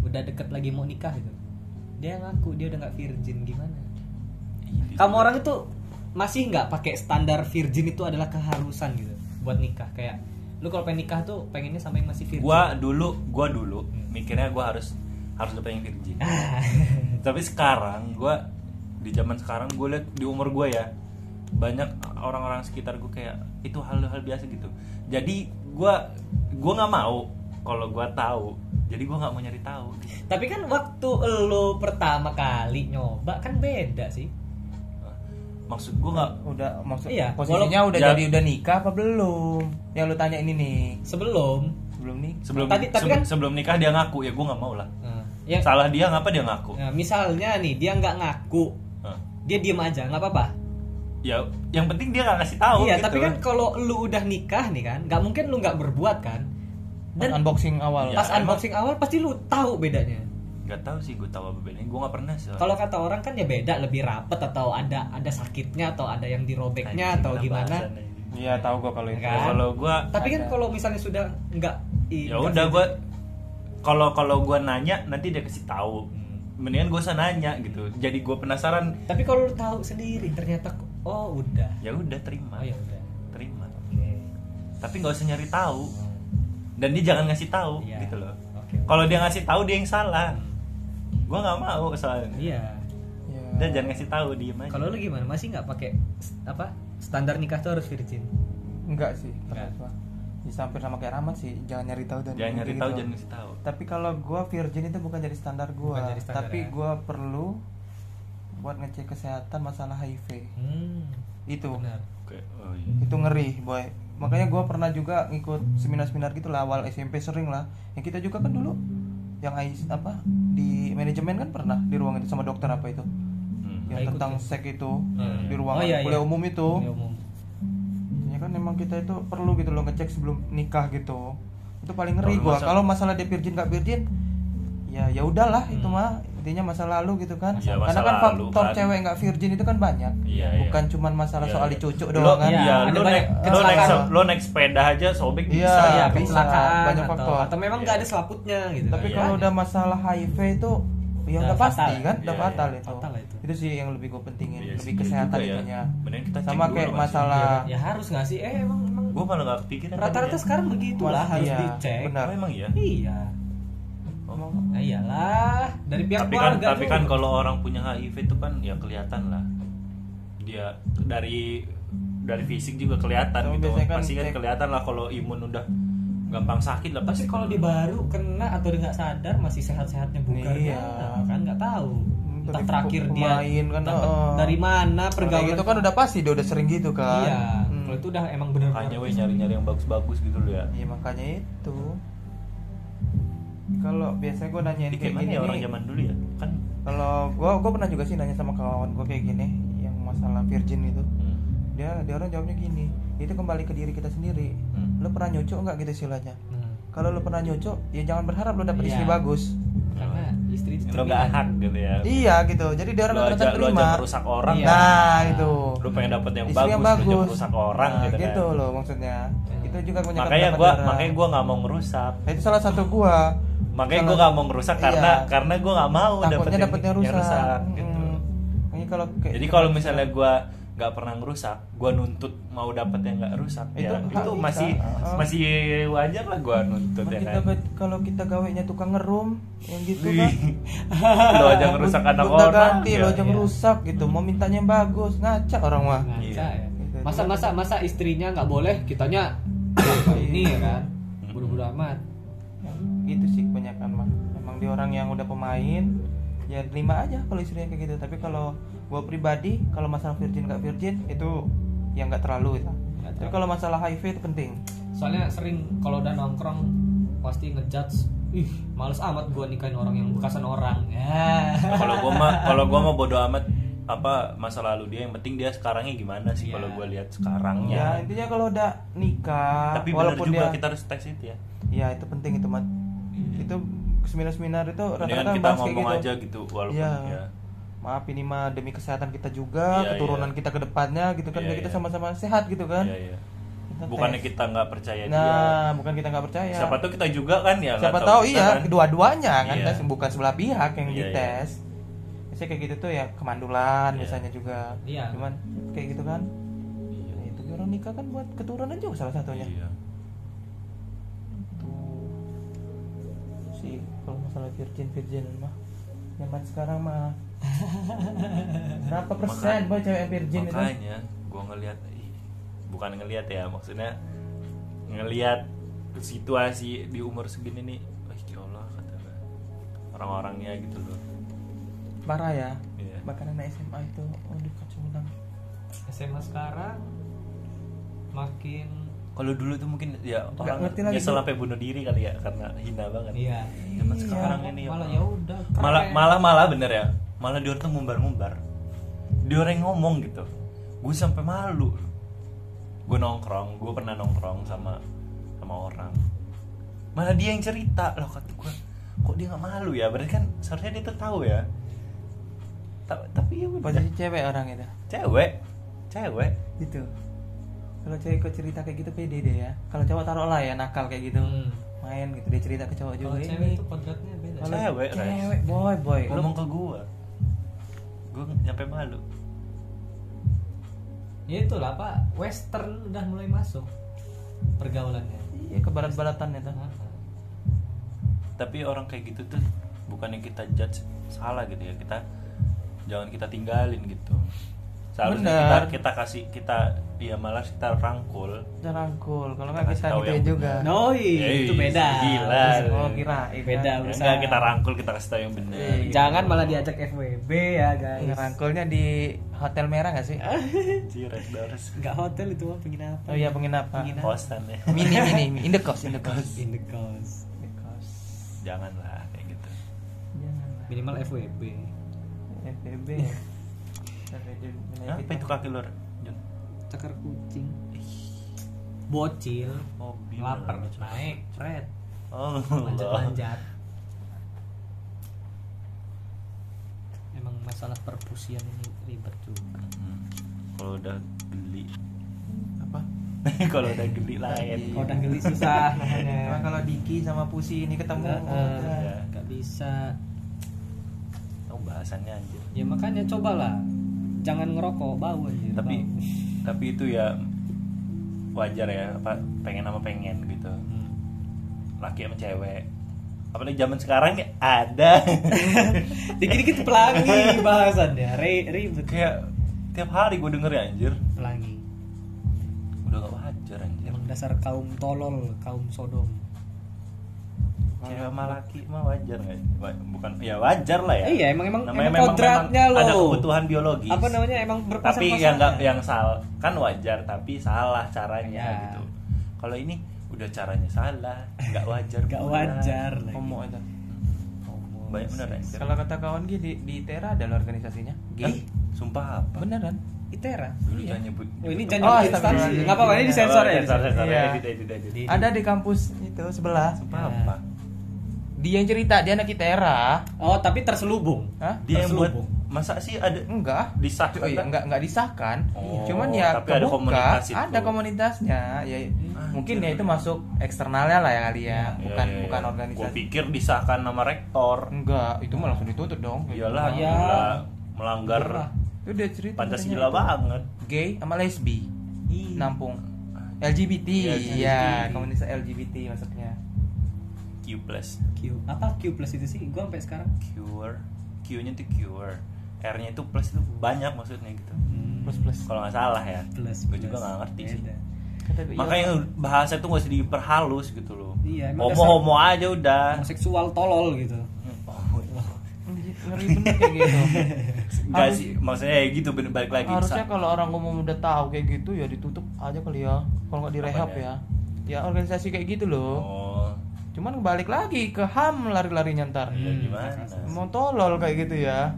udah deket lagi mau nikah gitu dia ngaku dia udah nggak virgin gimana?
Iya,
kamu orang itu masih nggak pakai standar virgin itu adalah keharusan gitu buat nikah. Kayak lu kalau pengen nikah tuh pengennya sama yang masih virgin.
Gua dulu gua dulu
Hmm.
mikirnya gua harus harus dapet yang virgin. Tapi sekarang gua di zaman sekarang gue liat di umur gue ya banyak orang-orang sekitar gue kayak itu hal-hal biasa gitu. Jadi gua gua nggak mau kalau gua tahu. Jadi gua nggak mau nyari tahu
tapi kan waktu lu pertama kali nyoba kan beda sih
maksud gua nggak
udah maksud
Iya,
posisinya udah
Ya.
jadi udah nikah apa belum? Yang lu tanya ini nih.
Sebelum.
Sebelum nih
sebelum
Tadi- tapi
sebelum,
kan-
sebelum nikah dia ngaku. Ya gua nggak mau lah.
Nah, ya.
Salah dia ngapa dia ngaku?
Nah, misalnya nih dia nggak ngaku.
Hah.
dia diem aja nggak apa-apa.
Ya yang penting dia nggak ngasih tahu
iya
gitu.
tapi kan kalau lu udah nikah nih kan nggak mungkin lu nggak berbuat kan.
Pas
dan
unboxing awal.
Ya,
pas
emang-
unboxing awal pasti lu tahu bedanya
nggak tahu sih gue tahu apa bedanya. Gue nggak pernah sih.
Kalau kata orang kan ya beda lebih rapet atau ada ada sakitnya atau ada yang dirobeknya atau gimana.
iya tahu gua kalau itu.
Kan?
Ya, kalau gue
tapi kan kalau misalnya sudah nggak
ya udah gue kalau kalau gue nanya nanti dia kasih tahu.
Hmm.
mendingan gue usah nanya gitu. Jadi gue penasaran.
Tapi kalau lu tahu sendiri ternyata oh udah.
Ya udah terima.
Oh ya udah.
Terima.
Oke.
Tapi nggak usah nyari tahu. Dan dia jangan ngasih tahu
Iya.
gitu loh.
Oke.
Kalau dia ngasih tahu dia yang salah gue nggak mau soalnya.
Iya.
Ya.
dia jangan ngasih tahu diem aja.
Kalau lu gimana? Masih nggak pakai apa? Standar nikah tuh harus virgin?
Enggak sih
Enggak.
bisa hampir sama kayak Rahmat sih jangan nyari tahu dan
jangan nyari
gitu.
tahu jangan ngasih tahu.
Tapi kalau gua virgin itu bukan jadi standar gua.
Bukan jadi standar
tapi
ya.
gua perlu buat ngecek kesehatan masalah HIV
hmm,
itu.
Benar.
Oke, oh iya.
itu ngeri boy. Makanya gua pernah juga ngikut seminar-seminar gitu lah awal SMP sering lah. Yang kita juga kan dulu yang AIS apa di manajemen kan pernah di ruang itu sama dokter apa itu
Hmm.
yang
Nah, ikut
tentang
ya?
seks itu
Hmm.
di ruang
Oh, iya,
kuliah
iya.
umum itu
Kuliah umum.
ya kan memang kita itu perlu gitu loh ngecek sebelum nikah gitu itu paling ngeri
Kalau
gua kalau masalah dia virgin gak virgin ya ya udahlah itu
Hmm.
mah intinya masa lalu gitu kan
Iya,
karena kan
lalu
faktor
kan.
cewek nggak virgin itu kan banyak
iya.
bukan cuman masalah
Iya,
soal
iya.
dicucuk
Lo-
doang kan
ada
lo
banyak
naik, lo naik,
kecelakaan.
lo naik sepeda aja sobek
Iya,
bisa.
Bisa.
kecelakaan
Banyak
atau,
faktor.
atau memang nggak ada selaputnya gitu.
tapi
Iya,
kalau
iya.
udah masalah HIV itu ya
Udah
udah pasti
fatal.
kan udah
Iya,
fatal
iya.
itu.
Fatal itu.
itu sih yang lebih gue pentingin
Iya
lebih
sih,
kesehatan
ya.
itunya
kita
sama kayak masalah
ya harus nggak sih? Eh emang emang
Gue malah gak kepikiran.
rata-rata
ya.
sekarang begitulah harus dicek.
benar.
Oh, emang iya.
Iya.
Ngomong,
Nah, iyalah dari pihak
tapi kan
keluarga
tapi
tuh.
kan kalau orang punya HIV itu kan ya kelihatan lah. Dia dari dari fisik juga kelihatan
Tapi
gitu.
kan
Pasti kan
cek-
kelihatan lah kalau imun udah gampang sakit lah
Tapi
pasti.
kalau dia baru kena atau dia nggak sadar masih sehat-sehatnya bukan
Iya.
kan nggak tahu.
Hmm,
Entah
tapi
terakhir dia
kan, oh.
dari mana pergaulan
gitu kan udah pasti dia udah sering gitu kan
Iya.
Hmm.
Kalau itu udah emang bener
makanya weh nyari-nyari yang bagus-bagus gitu loh ya.
Iya makanya itu. Kalau biasanya gue nanyain
Jadi
kayak
mana
gini
ya orang zaman dulu ya? Kan
Kalau gue gue pernah juga sih nanya sama kawan gue kayak gini, yang masalah virgin itu,
hmm.
dia dia orang jawabnya gini, itu kembali ke diri kita sendiri.
Hmm.
Lo pernah nyucuk nggak gitu istilahnya?
Hmm.
Kalau lo pernah nyucuk, ya jangan berharap lo dapet
Iya.
istri bagus.
Karena istri
lo gak hak gitu ya.
Iya gitu. Jadi dia orang
Lo
rata-rata
aja, lo aja
terima.
merusak orang.
Iya.
Nah itu.
Lo pengen dapet yang
Istri
bagus,
yang
lo aja
bagus.
merusak orang
Nah,
gitu,
gitu
kan.
loh maksudnya. Itu juga
Makanya
orang.
makanya gua nggak mau ngerusak.
Nah, itu salah satu gua.
Makanya gue gak mau ngerusak karena
Iya.
karena gue gak mau
dapetnya
yang,
rusak.
yang rusak gitu.
Mm. Makanya kalau kayak
Jadi kalau misalnya gue gak pernah ngerusak, gue nuntut mau dapet yang gak rusak,
Itu
ya itu masih
Uh-uh.
masih wajar lah gue nuntut
Kalau
ya
kita
kan.
kalau kita gawenya tukang ngerum yang gitu kan
lo aja ngerusak anak orang.
ganti
ya.
lo aja
iya.
ngerusak gitu mau mintanya yang bagus ngaca orang mah
ngaca
Iya.
ya.
Gitu.
Masa masa masa istrinya nggak boleh, kitanya ini ya kan? Buru-buru amat.
Ya, gitu sih kebanyakan mah memang dia orang yang udah pemain ya terima aja kalau istrinya kayak gitu. Tapi kalau gue pribadi kalau masalah virgin nggak virgin itu yang nggak terlalu itu
Nggak
tapi kalau masalah HIV itu penting.
Soalnya sering kalau udah nongkrong pasti ngejudge ih males amat gua nikahin orang yang bekasan orang. Ya
kalau gua mah kalau gua mah bodo amat apa masa lalu dia yang penting dia sekarangnya gimana sih
Iya.
kalau gua lihat
ya
sekarangnya
intinya kalau udah nikah
tapi benar
walaupun
juga
dia
kita harus tes itu ya.
Ya itu penting itu mat itu seminar-seminar itu rata-rata
kita
bahas kayak
ngomong
gitu
aja gitu walaupun
Iya.
ya
maaf ini mah demi kesehatan kita juga
Iya,
keturunan
iya.
kita ke depannya gitu kan
Iya,
biar kita
iya.
sama-sama sehat gitu kan
Iya, iya.
Kita
bukannya
tes.
kita nggak percaya dia
nah bukan kita nggak percaya
siapa tahu kita juga kan ya
siapa
tahu
tahu
kita
iya
kan.
kedua-duanya kan
Iya.
tes bukan sebelah pihak yang
Iya,
dites biasanya kayak gitu tuh ya kemandulan
Iya.
biasanya juga
Iya.
cuman kayak gitu kan
Iya.
Nah, itu orang nikah kan buat keturunan juga salah satunya
Iya.
Sih kalau masalah virgin virgin mah. Zaman sekarang mah berapa persen boy cewek yang virgin itu?
makanya gua ngelihat ih, bukan ngelihat ya maksudnya ngelihat situasi di umur segini nih wah ya Allah kata orang-orangnya gitu loh.
Parah ya
Iya.
bahkan anak SMA itu oh kacau ulang
SMA sekarang makin
kalau dulu tuh mungkin ya orang
ngerti lagi
nyesel sampai bunuh diri kali ya karena hina banget.
Iya
zaman
Iya.
sekarang ini
malah ya udah
malah malah malah bener ya. Malah dia tuh ngumbar-ngumbar. Dia orang ngomong gitu. Gue sampai malu. Gue nongkrong gue pernah nongkrong sama sama orang. Malah dia yang cerita. Loh kata gue kok dia nggak malu ya? Berarti kan seharusnya dia tuh tahu ya. Ta- tapi ya udah.
Posisi cewek orang itu?
Cewek. Cewek.
Gitu kalau cewek kok cerita kayak gitu pede deh ya. Kalau cowok taruh lah ya nakal kayak gitu.
Hmm.
main gitu dia cerita ke cowok juga.
kalau cewek itu kodratnya beda.
Kalau
Cewek,
cewek boy boy. Lu
ngomong ke gue gue nyampe malu.
Ya itulah pak. Western udah mulai masuk pergaulannya.
Iya ke barat-baratan itu
Nah,
tapi orang kayak gitu tuh bukannya kita judge salah gitu ya. Kita jangan kita tinggalin gitu seharusnya
Bener.
kita kita kasih kita ya malah kita rangkul.
Kita rangkul. Kalau nggak kita
yang
juga.
No, iya,
Eh,
itu beda.
gila.
oh kira
Beda,
Ya
urusan.
enggak kita rangkul kita kasih tahu yang benar.
Iya.
jangan malah diajak FWB ya guys.
Ngerangkulnya di hotel merah nggak sih?
Ciret Doors.
Nggak hotel itu mah penginapan?
Oh iya penginapan.
Kosan ya.
Mini mini mini. In the cost in the cost.
in the coast
In the cost.
janganlah kayak gitu.
Janganlah.
Minimal FWB
FBB
apa itu. Kaki lu Jun.
Cakar kucing. Bocil.
Mobil
lapar naik red
oh.
Manjat
Allah.
manjat emang masalah perpusian ini ribet juga.
Hmm. kalau udah geli.
Apa?
Kalau udah geli lain
kalau udah geli susah namanya.
Kalau Diki sama Pusi ini ketemu.
Nggak,
Iya.
nggak bisa.
Tahu bahasannya anjir.
Ya makanya cobalah jangan ngerokok bau aja
tapi
bau.
tapi itu ya wajar ya apa pengen sama pengen gitu.
Hmm.
laki sama cewek. Apalagi zaman sekarang nih ada.
Dikit-dikit pelangi bahasannya Re- ribet.
Kayak tiap hari gue denger ya anjir.
Pelangi.
Udah gak wajar anjir.
Emang dasar kaum tolol kaum sodom
cewek sama laki mah wajar nggak bukan ya wajar lah ya
Eh, iya, emang- emang-
Namanya
emang kodratnya
memang ada
loh.
kebutuhan biologis
apa namanya emang berpasang
tapi yang nggak yang salah kan wajar tapi salah caranya
Ya.
gitu kalau ini udah caranya salah nggak wajar
gak
pula.
wajar lagi
homo itu
Homo.
banyak bener anjir
kalau kata kawan Gi di, di Tera ada organisasinya
Hah?
gay
sumpah apa
beneran
Itera
dulu
Iya.
jangan nyebut
Oh ini jangan
Oh,
instansi. Nggak apa-apa ini disensor ya.
Oh, sensor, sensor.
Iya.
Edit, edit, edit.
Di-
ada di kampus itu sebelah
Sumpah
Ya.
apa
dia yang cerita dia anak Itera
Oh tapi terselubung.
Hah?
dia yang buat
Terselubung.
masa sih ada
enggak
disahkan
Oh, iya, enggak enggak disahkan
Oh,
cuman ya
tapi ada
kebuka,
komunitas itu.
ada komunitasnya ya
Ah,
mungkin ya itu masuk eksternalnya lah ya kali ya
Iya,
bukan
iya,
bukan
iya.
organisasi
Gua pikir disahkan nama rektor
enggak itu mah langsung ditutup dong
iyalah
Iya.
gila. melanggar
Iyalah.
itu dia cerita
pancasila banget
gay sama lesbi
Ih.
nampung LGBT,
LGBT.
ya komunitas LGBT masuknya
Q plus
Q apa Q plus itu sih? Gua sampai sekarang.
cure Q nya tuh cure R nya itu plus itu banyak maksudnya gitu
plus plus
kalau nggak salah ya
Plus.
gue juga nggak ngerti sih
Beda.
Kata, iya,
makanya bahasa itu nggak usah diperhalus gitu loh
Iya, emang
homo
dasar-
homo aja udah
Homoseksual tolol gitu.
Oh,
ngeri bener kayak gitu
Enggak
Harus-
sih, maksudnya ya gitu bener balik lagi.
harusnya kalau orang umum udah tahu kayak gitu ya ditutup aja kali ya kalau nggak direhab
Apanya?
ya ya organisasi kayak gitu loh
Oh,
cuman balik lagi ke ham lari-larinya ntar
ya
Hmm,
gimana?
mau tolol kayak gitu ya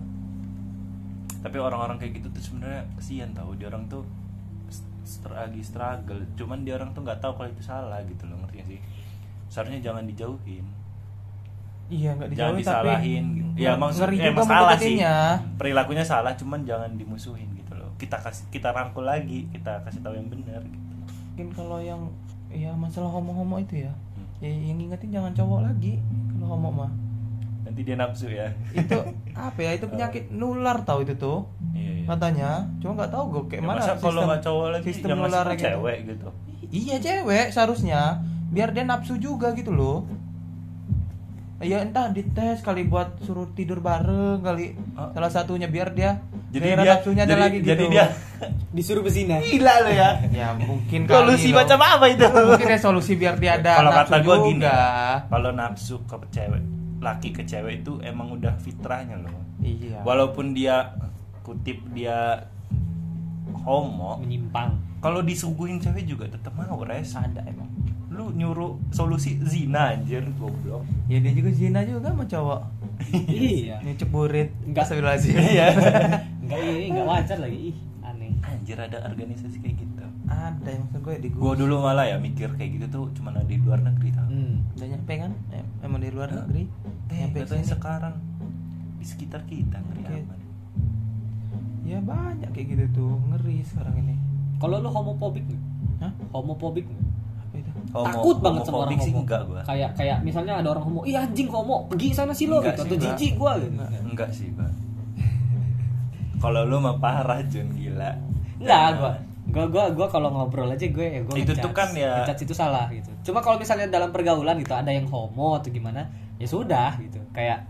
Tapi orang-orang kayak gitu tuh sebenarnya kesian tahu dia orang tuh lagi struggle. Cuman dia orang tuh nggak tahu kalau itu salah gitu loh, ngerti sih? Seharusnya jangan dijauhin.
iya nggak
jangan
dijauhin tapi
disalahin gitu. Ya maksud
ngeri
eh,
juga
masalah sih. Perilakunya salah cuman jangan dimusuhin gitu loh. Kita kasih kita rangkul lagi, kita kasih tahu yang benar gitu.
mungkin kalau yang ya masalah homo-homo itu ya. Ya yang ingetin jangan cowok lagi kalau homo mah
Nanti dia nafsu ya.
itu apa ya itu penyakit nular tahu itu tuh
Iya, iya.
katanya cuma nggak tahu gue kayak
Ya,
mana
masa kalau nggak cowok lagi
sistem nularnya
masih
gitu.
cewek gitu.
iya cewek seharusnya biar dia nafsu juga gitu loh ya entah dites kali buat suruh tidur bareng kali
Oh.
salah satunya biar dia
Jadi dia
nafsunya ada
jadi,
lagi gitu
jadi dia
disuruh bezina
gila lo ya.
ya mungkin kali
Solusi macam apa itu?
mungkin resolusi biar dia ada
Kalau
nafsu
kata gue gini,
juga
kalau nafsu ke cewek, laki ke cewek itu emang udah fitrahnya loh.
iya
Walaupun dia kutip dia homo,
menyimpang
kalau disuguhin cewek juga tetap mau res.
ada emang
Lu nyuruh solusi zina anjir goblok.
ya dia juga zina juga sama cowok
iya
ini ceburit
Enggak.
Astagfirullahaladzim.
Iya.
enggak ini enggak wajar lagi ih aneh
Anjir ada organisasi kayak gitu.
ada yang maksud gue di
Gua dulu malah ya mikir kayak gitu tuh cuma ada di luar negeri tau.
hmm.
udah nyampe kan Em- emang di luar negeri
Eh,
nyampe
katanya sekarang di sekitar kita ngeri
Oke.
aman.
ya banyak kayak gitu tuh ngeri sekarang ini
kalau lu homofobik nggak?
Hah?
homofobik nggak?
Homo-
takut banget sama orang homo
enggak gua.
kayak kayak misalnya ada orang homo ih anjing homo pergi sana sih lo
Enggak
gitu atau jijik gua gitu
Enggak.
Enggak sih, Pak. Kalau lu mah parah Jun gila.
Enggak, gua gua gua gua kalau ngobrol aja gue ya gua
Itu tuh kan ya-
Ngejudge itu salah gitu. Cuma kalau misalnya dalam pergaulan gitu ada yang homo atau gimana, ya sudah gitu. Kayak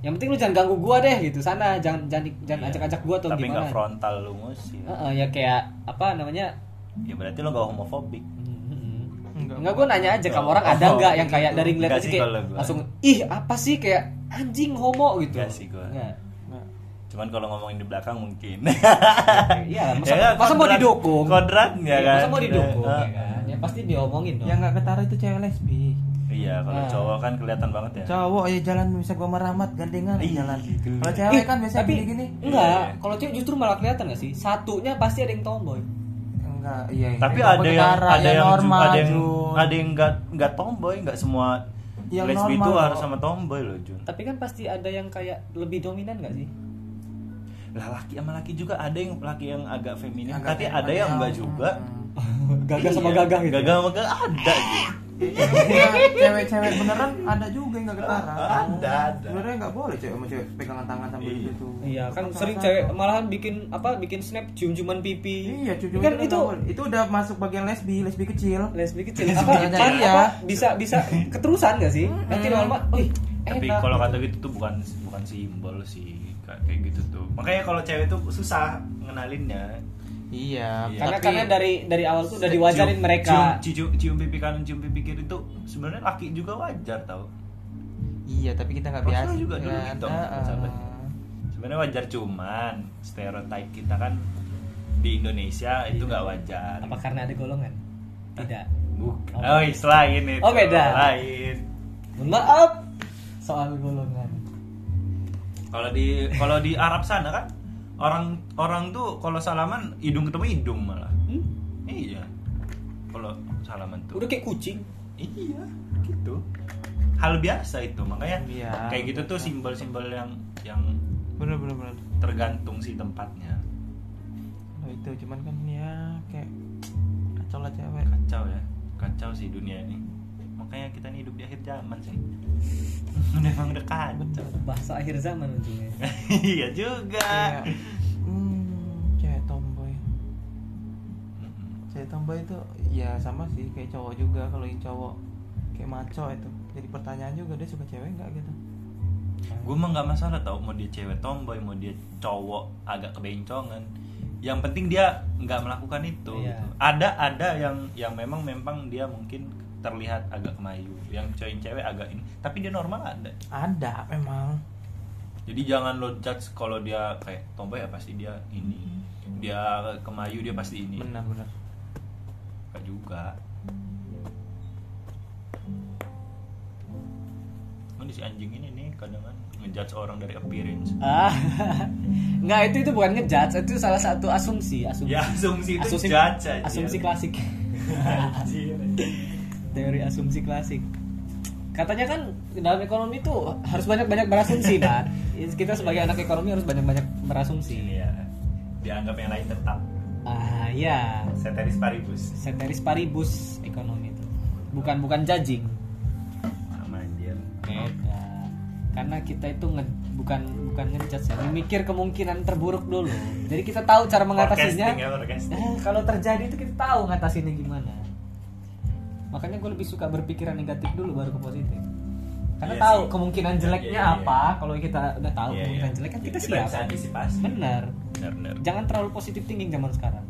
yang penting lu jangan ganggu gua deh gitu sana jangan jangan jangan
Iya.
ajak-ajak gua atau
Tapi
gimana.
enggak frontal lu ngusir.
Heeh, ya kayak apa namanya?
Ya berarti lu enggak homofobik.
Enggak.
Enggak gue nanya aja kamu
Oh,
orang ada
oh,
nggak yang kayak
gitu.
dari ngeliat aja
sih
kayak langsung ih apa sih kayak anjing homo gitu.
Enggak sih.
Nggak.
Cuman kalau ngomongin di belakang mungkin.
Iya, masa,
Ya kan,
masa mau
kodrat-
didukung?
kodratnya
Iya,
kan.
Masa mau didukung?
Ah.
ya kan? Ya pasti diomongin dong.
yang nggak ketara itu cewek lesbi
Iya, kalau
Ah.
cowok kan kelihatan banget ya.
cowok ya jalan bisa gua meramat gandengan
Ih,
jalan
gitu.
kalau cewek kan biasa
tapi
gini-gini
enggak,
Iya.
kalau cewek justru malah kelihatan gak sih? Satunya pasti ada yang tomboy.
Enggak iya
Tapi
Nggak
ada yang
ketara,
ada yang, ju-
normal
ada yang
Jun.
ada yang enggak enggak tomboy, enggak semua
Yang
lesbi
normal
itu
loh.
harus sama tomboy loh, Jun.
Tapi kan pasti ada yang kayak lebih dominan gak sih?
Lah laki sama laki juga ada yang laki yang agak feminim,
Agak
tapi ada yang enggak juga.
gagah sama
Iya,
gagah gitu.
Gagah sama gagah ada gitu.
Cewek-cewek beneran ada juga yang nggak ketara
Ada, ada.
sebenarnya nggak boleh cewek sama cewek pegangan tangan sambil
Iya.
gitu
Iya, kan sering cewek malahan bikin apa? Bikin snap cium-ciuman pipi.
iya cucu
kan itu
itu udah masuk bagian lesbi lesbi kecil
lesbi kecil.
Lesbi
Apa,
kecil.
apa,
Iya.
apa bisa bisa keterusan gak sih? Nanti lama-lama,
Tapi kalau kata gitu tuh bukan bukan simbol sih kayak kayak gitu tuh. Makanya kalau cewek tuh susah ngenalinnya.
Iya
Iya.
karena
tapi-
karena dari dari awal tuh udah diwajarin
Cium-
mereka.
cium, cium, cium pipi kanan cium pipi kiri itu sebenarnya laki juga wajar tau
iya tapi kita nggak biasa
juga dulu
kan.
gitu, sebenarnya wajar cuman stereotip kita kan di Indonesia itu nggak wajar
Apa karena ada golongan? Tidak.
bukan
Oh.
oh, selain itu
Oh, beda.
lain
Mohon Maaf soal golongan.
kalau di kalau di Arab sana kan orang orang tuh kalau salaman hidung ketemu hidung malah
Hmm?
iya kalau salaman tuh
Udah kayak kucing.
Iya, gitu. Hal biasa itu, makanya
Iya.
kayak gitu tuh simbol-simbol yang yang
bener bener bener
tergantung si tempatnya.
oh, itu cuman kan ya kayak kacau lah cewek
Kacau ya, kacau sih dunia ini. Makanya kita nih hidup di akhir zaman sih. Memang udah kacau.
Bahasa akhir zaman ujungnya.
iya juga.
kayak hmm, cewek tomboy cewek tomboy itu ya sama sih kayak cowok juga kalau yang cowok kayak maco itu jadi pertanyaan juga dia suka cewek nggak gitu
Gue mah nggak masalah tau mau dia cewek tomboy, mau dia cowok agak kebencongan. Yang penting dia nggak melakukan itu.
Iya.
gitu. Ada ada yang yang memang memang dia mungkin terlihat agak kemayu, yang cewek cewek agak ini, tapi dia normal ada.
ada memang.
Jadi jangan lo judge kalau dia kayak tomboy ya pasti dia ini. Dia kemayu dia pasti ini.
Benar benar.
Enggak juga. Kan si anjing ini nih kadang kan ngejudge orang dari appearance.
Ah. Nggak itu itu bukan ngejudge itu salah satu asumsi asumsi.
Ya asumsi itu
asumsi,
judge aja.
asumsi klasik.
Anjir.
Teori asumsi klasik. Katanya kan dalam ekonomi itu harus banyak banyak berasumsi kan kita sebagai anak ekonomi harus banyak banyak berasumsi.
Iya. dianggap yang lain tetap.
Ah ya
ceteris paribus.
Ceteris paribus ekonomi itu. Bukan bukan judging. Beda. Karena kita itu nge, bukan bukan ngejudge ya. Memikir kemungkinan terburuk dulu. Jadi kita tahu cara mengatasinya.
ya.
Eh, kalau terjadi itu kita tahu ngatasinnya gimana makanya gue lebih suka berpikiran negatif dulu baru ke positif. Karena
Iya
tahu
sih.
kemungkinan jeleknya
Iya, iya,
apa kalau kita udah tahu
Iya,
kemungkinan
iya.
jelek kan kita,
Kita
siap
bisa antisipasi.
benar
benar benar
jangan terlalu positif thinking zaman sekarang.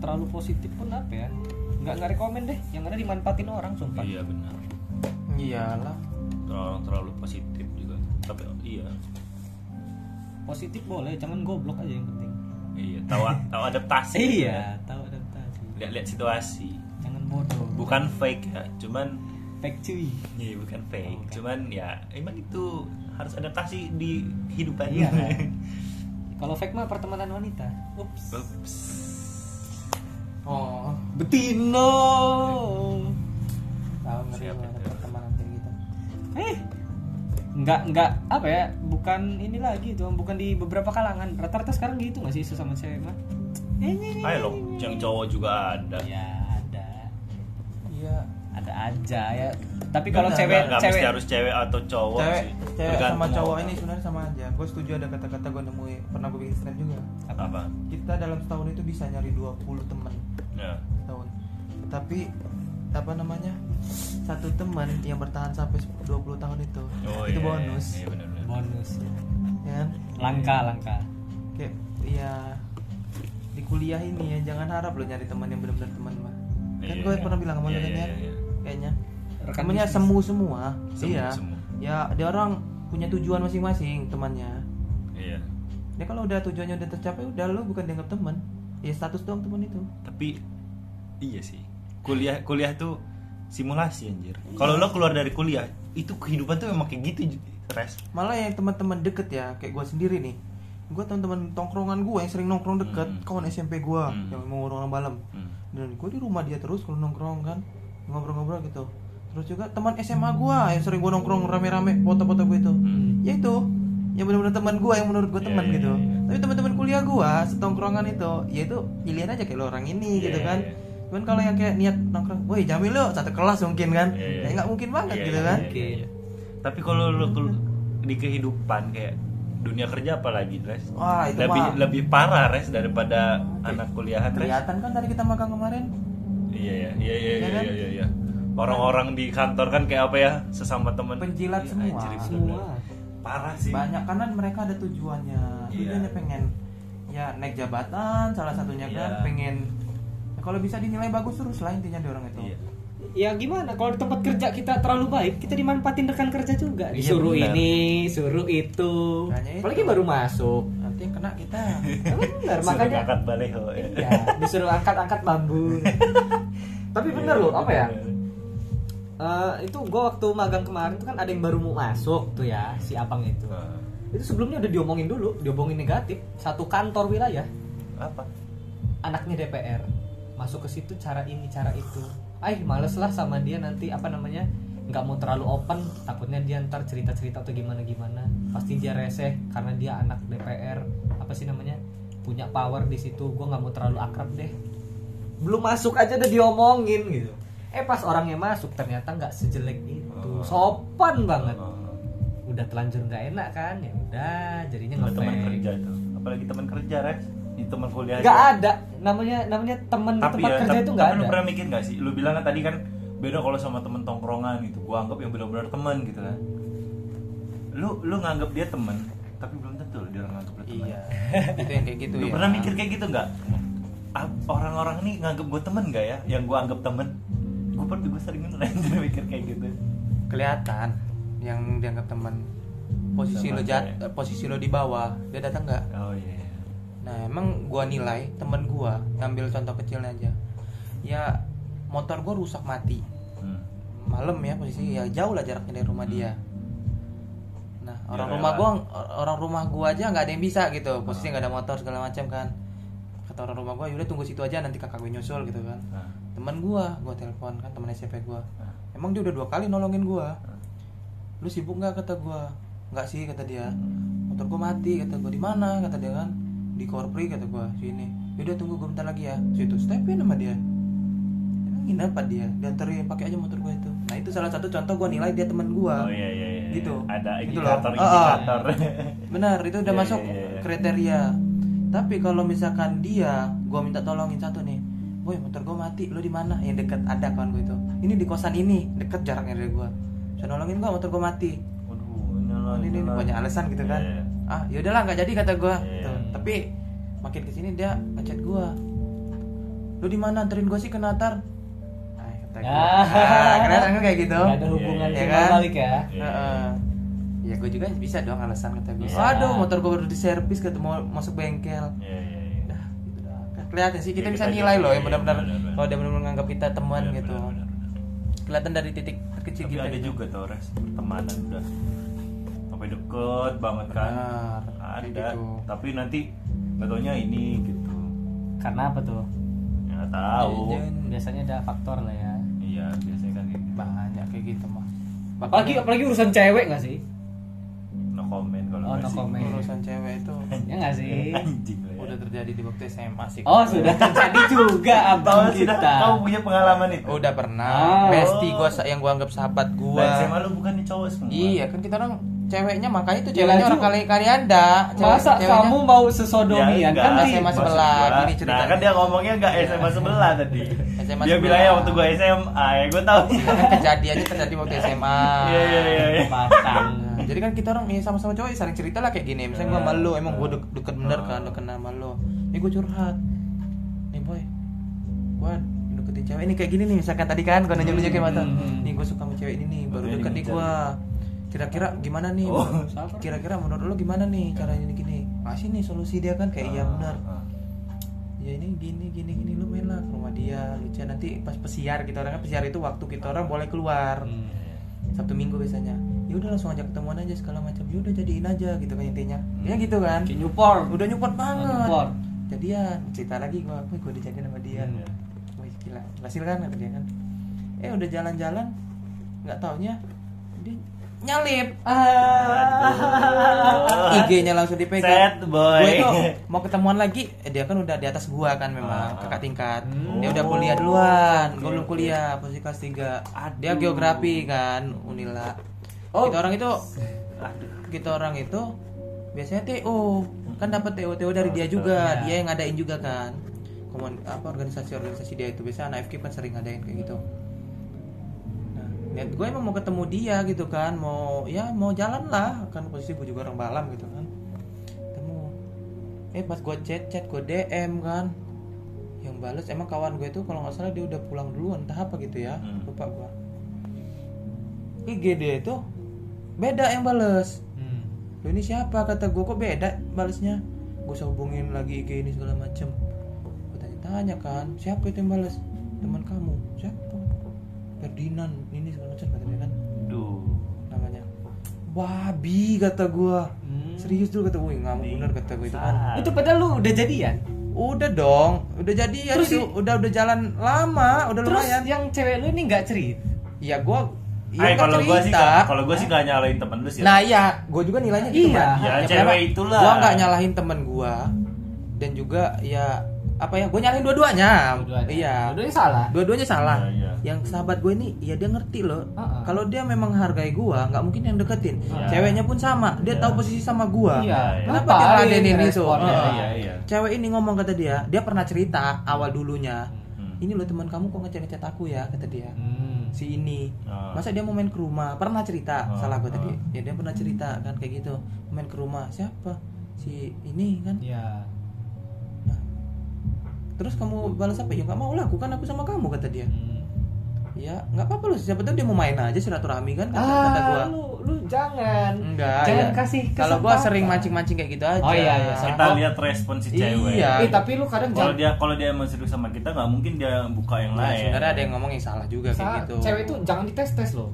Terlalu positif pun apa ya? Nggak nggak rekomen deh. Yang ada dimanfaatin orang sumpah.
Iya benar
iyalah.
Terlalu terlalu positif juga. Tapi iya.
Positif boleh cuman goblok aja yang penting
iya tahu tahu adaptasi
iya tahu adaptasi.
Lihat lihat situasi.
Jangan bodoh.
Bukan fake ya cuman
fake cuy.
Iya bukan fake.
Bukan.
cuman ya emang itu harus adaptasi di kehidupan.
Iya. kalau fake mah pertemanan wanita. Ups.
Ups.
oh
betino.
Tahu
itu.
pertemanan kayak gitu?
Eh nggak nggak apa ya bukan ini lagi tuh bukan di beberapa kalangan. Rata-rata sekarang gitu nggak sih sesama cewek mah eh,
ayo loh
ini.
yang cowok juga ada.
Ya ada.
Iya.
Ada aja ya. Tapi kalau cewek
nggak
cewek
mesti harus cewek atau cowok
cewek
sih.
cewek sama
Tergantung
cowok
orang.
ini sebenarnya sama aja. Gue setuju ada kata-kata gue nemui pernah gue bikin stand juga.
Apa?
Kita dalam setahun itu bisa nyari 20 teman
ya.
tahun tapi apa namanya satu teman yang bertahan sampai 20 tahun itu.
Oh,
itu
iya,
bonus.
iya benar benar
bonus
ya kan?
Langka langka.
Kayak ya di kuliah ini ya jangan harap lo nyari teman yang benar-benar teman mah kan
Iya,
gue
iya.
pernah bilang sama
Iya,
lo kan
iya,
ya
iya.
kayaknya.
Rekan
temennya
bisnis.
semu semua
Semu,
iya.
semu.
ya dia orang punya tujuan masing-masing temannya.
Iya.
Dia kalau udah tujuannya udah tercapai udah lo bukan dianggap teman. Ya status doang teman itu.
Tapi iya sih kuliah kuliah tuh simulasi anjir kalau lo keluar dari kuliah itu kehidupan tuh emang kayak gitu res
malah yang teman-teman deket ya kayak gue sendiri nih gue teman-teman tongkrongan gue yang sering nongkrong deket
Hmm.
kawan SMP gue
Hmm.
yang mau orang malam
Hmm.
dan gue di rumah dia terus kalau nongkrong kan ngobrol-ngobrol gitu terus juga teman SMA gue yang sering gue nongkrong rame-rame foto-foto gue itu
Hmm.
ya itu yang benar-benar teman gue yang menurut gue
Iya,
teman
iya,
gitu
iya.
tapi teman-teman kuliah gue setongkrongan itu ya itu pilihan aja kayak lo orang ini
Iya,
gitu
iya,
kan
iya.
Cuman kalau yang kayak niat nongkrong woi Jamil lo satu kelas mungkin kan
Iya, iya.
ya nggak mungkin banget
Iya,
gitu
iya,
kan
iya, iya, iya. tapi kalau lo di kehidupan kayak dunia kerja apalagi res
Wah, itu
lebih
mah.
lebih parah res daripada anak kuliahan res
kelihatan kan tadi kita magang kemarin
iya iya iya iya
Iya
iya
kan?
iya, iya. orang-orang di kantor kan kayak apa ya sesama teman
Penjilat
Iya,
semua.
anjir,
semua
parah sih
banyak karena mereka ada tujuannya
Iya.
tujuannya pengen ya naik jabatan salah satunya kan
Iya.
pengen ya, kalau bisa dinilai bagus terus lah intinya di orang itu.
Iya.
Ya gimana? Kalau di tempat kerja kita terlalu baik kita dimanfaatin rekan kerja juga.
Iya,
disuruh
benar.
ini suruh itu.
Makanya itu.
apalagi baru masuk.
Nanti yang kena kita.
Benar
Suruh
makanya
ngangkat baleho ya.
ya disuruh angkat-angkat bambu. Tapi bener loh apa ya? Eh, itu gue waktu magang kemarin tuh kan ada yang baru mau masuk tuh ya si abang itu.
Nah,
itu sebelumnya udah diomongin dulu diomongin negatif satu kantor wilayah.
Apa?
Anaknya DPR masuk ke situ cara ini cara itu. Ay males lah sama dia nanti apa namanya nggak mau terlalu open takutnya dia ntar cerita cerita atau gimana gimana pasti dia reseh karena dia anak DPR apa sih namanya punya power di situ gue nggak mau terlalu akrab deh. Belum masuk aja udah diomongin gitu. Eh pas orangnya masuk ternyata nggak sejelek itu.
Oh.
sopan banget.
Oh.
udah telanjur nggak enak kan? Ya udah jadinya
Sama teman kerja tuh apalagi teman kerja res di teman kuliah
nggak
aja.
ada. Namanya namanya
tapi
tempat
ya
kerja
tapi,
itu nggak
tapi lu
ada.
pernah mikir gak sih? Lu bilang kan tadi kan beda kalau sama temen tongkrongan gitu. Gua anggap yang benar-benar teman gitu kan. Lu lu nganggap dia temen tapi belum tentu loh dia nganggap lu temen.
Iya. Itu yang kayak gitu
lu
ya.
pernah mikir kayak gitu nggak? Orang-orang ini nganggap gue temen gak ya? Yang gue anggap temen. Gue pernah gue sering anjir mikir kayak gitu.
Kelihatan yang dianggap teman posisi
Sama
lo jat
ya?
posisi lo di bawah dia datang nggak?
Oh iya iya.
Nah emang gua nilai temen gua ngambil contoh kecilnya aja. Ya motor gua rusak mati.
Hmm.
malam ya posisi ya jauh lah jaraknya dari rumah dia. Nah orang
Ya,
rumah
rela.
gua orang rumah gua aja nggak ada yang bisa gitu. Posisi nggak ada motor segala macam kan. Kata orang rumah gua "Ya udah tunggu situ aja nanti kakak gue nyusul gitu kan.
Nah,
teman gua gua telepon kan teman SMP gua.
Nah,
emang dia udah dua kali nolongin gua.
Nah.
lu sibuk nggak? kata gua. Nggak sih kata dia.
Hmm.
motor gua mati kata gua. Di mana? kata dia kan di korpri kata gua sini. Yaudah tunggu gua bentar lagi ya. Situ stepin sama dia. Nginep apa dia? Dianterin pakai aja motor gua itu. Nah itu salah satu contoh gua nilai dia temen gua.
Oh iya iya iya
Gitu.
ada
Gitu loh.
indikator
ah.
indikator.
Benar itu udah
Iya,
masuk
iya, iya.
kriteria. Tapi kalau misalkan dia gua minta tolongin satu nih boy motor gua mati lu di mana? Yang deket ada kawan gua itu. Ini di kosan ini deket jaraknya dari gua. Bisa nolongin gua motor gua mati.
Waduh ini
Oh, ini, ini banyak alasan gitu kan.
Iya.
ah yaudahlah nggak jadi kata gua.
Iya.
Tuh, tapi makin ke sini dia ngechat gua lu di mana anterin gua sih ke Natar ah, kata gua.
Ah.
ah, kelihatan kan kayak gitu
Nggak ada hubungan
Iya,
timbal
kan?
balik ya
Iya.
Heeh. ya gue juga bisa dong alasan kata gue
Bisa.
aduh motor gue baru di servis kata mau masuk bengkel
Iya, iya, iya.
Dah, gitu dah. Kelihatan sih kita
Ya,
bisa
kita
nilai loh yang
iya,
benar-benar kalau dia benar-benar menganggap kita teman gitu kelihatan dari titik kecil
Tapi
kita
ada
gitu.
juga tuh res pertemanan udah sampai deket banget kan.
Benar,
Ada.
gitu.
Tapi nanti nggak taunya ini gitu.
karena apa tuh
Ya nggak tahu.
Iya, iya.
biasanya ada faktor lah ya
Iya biasanya kan kayak gitu.
banyak kayak gitu mah
apalagi apalagi urusan cewek nggak sih
No comment kalau
Oh, no
sih.
comment.
urusan cewek itu
ya nggak sih
Anjing lah ya.
udah terjadi di waktu SMA sih
oh sudah terjadi juga
Tahu
abang
sudah
kita
kau punya pengalaman itu.
udah pernah
Oh.
bestie gua yang gua anggap sahabat
Lah,
gua
SMA lu bukan nih cowok semua.
iya kan kita orang ceweknya makanya itu
Ya,
ceweknya orang kali kali anda
masa kamu mau sesodomian
Ya,
kan di
SMA sebelah,
gua,
gini ceritanya.
Nah kan dia ngomongnya enggak SMA sebelah tadi.
SMA
Dia bilangnya waktu gua SMA ya gua tahu.
Kan kejadiannya terjadi waktu SMA
Iya iya iya iya.
jadi kan kita orang ya sama-sama cowok ya saling cerita lah kayak gini. Misalnya gua sama lu emang gua de- deket bener kan deket sama lu ini gua curhat. Nih boy. Gua deketin cewek ini kayak gini nih. Misalkan tadi kan gua nunjuk nunjukin mata nih gua suka sama cewek ini nih baru deket nih gua kira-kira gimana nih?
Oh.
kira-kira menurut lu gimana nih caranya ini gini? Kasih nih solusi dia kan? Kayak iya benar.
Ah,
ya ini gini gini gini lu main lah ke rumah dia lucu. Nanti pas pesiar kita orang kan pesiar itu waktu kita orang boleh keluar.
Hmm.
Sabtu Minggu biasanya. Ya udah langsung ajak ketemuan aja segala macam. Ya udah jadiin aja gitu kan intinya. Ya gitu kan?
Kayak Newport
udah nyupport banget.
Newport
jadian. Cerita lagi gua gue gue dijadiin sama dia.
Hmm.
Wih gila. Berhasil kan? Kata dia kan. Eh udah jalan-jalan. Nggak taunya dia nyalip
ah
IG-nya langsung dipegang
Sad boy.
gue tuh mau ketemuan lagi eh, dia kan udah di atas gua kan memang
Ah.
kakak tingkat
Hmm.
dia udah
Oh,
kuliah duluan
oke,
gue belum kuliah posisi kelas 3 dia
Aduh.
geografi kan Unila
Oh.
kita orang itu
Aduh.
kita orang itu biasanya TO kan dapat TO TO dari dia
Oh,
juga
ya.
dia yang ngadain juga kan Komun, apa organisasi organisasi dia itu biasanya anak FK kan sering ngadain kayak gitu niat gue emang mau ketemu dia gitu kan mau ya mau jalan lah. Kan posisi gue juga orang balam gitu kan. Ketemu. Eh pas gue chat chat gue DM kan. Yang bales emang kawan gue itu kalau nggak salah dia udah pulang duluan entah apa gitu ya.
Hmm.
lupa gue IG dia itu beda yang bales.
Hmm.
Ini siapa? Kata gue kok beda balesnya? Gue usah hubungin lagi IG ini segala macem. Gue tanya-tanya kan siapa itu yang bales? Teman kamu. Siapa? Ferdinand ini babi kata gue
Hmm.
serius dulu kata gue nggak bener kata gue itu kan
itu padahal lu udah jadian
udah dong udah jadi ya
Terus
itu udah udah jalan lama udah
terus
lumayan
yang cewek lu ini nggak cerit
ya gue
Ay,
ya
kalau gua sih kalau gua sih gak nyalain temen lu sih.
Nah iya, gue juga nilainya gitu
Iya.
Bang.
Ya,
Ya,
cewek itulah.
Gua nggak nyalahin temen gua dan juga ya apa ya, gue nyalahin dua-duanya.
Dua-duanya.
Iya.
Dua-duanya salah
Dua-duanya salah.
Iya, iya.
Yang sahabat gue ini, ya dia ngerti loh.
Uh-uh.
Kalau dia memang hargai gua, nggak mungkin yang deketin.
Iya.
Ceweknya pun sama, dia
Iya.
tahu posisi sama gua.
Iya.
Kenapa dia ladenin itu?
responnya?
Heeh.
Iya, iya.
Cewek ini ngomong kata dia, dia pernah cerita awal dulunya.
Hmm.
Ini loh teman kamu kok ngechat-ngechat aku ya, kata dia.
Hmm.
Si ini
Ah.
masa dia mau main ke rumah pernah cerita
Ah,
salah gue tadi
ah.
ya dia pernah cerita kan kayak gitu main ke rumah siapa si ini kan
Iya.
nah terus kamu balas apa ya nggak mau lah aku kan aku sama kamu kata dia
Hmm.
Ya nggak apa-apa lu siapa tahu dia mau main aja silaturahmi kan kata, kata gua.
ah lu lu jangan.
Enggak
jangan
ya.
kasih
kalau gua sering mancing-mancing kayak gitu aja.
Oh, iya, iya.
kita
Oh.
lihat respon si cewek.
Iya.
eh tapi lu kadang
kalau dia kalau dia emang serius sama kita nggak mungkin dia buka yang
Nah,
lain.
sebenarnya ada yang ngomong yang salah juga kayak
Sa-
gitu.
Cewek itu jangan dites tes loh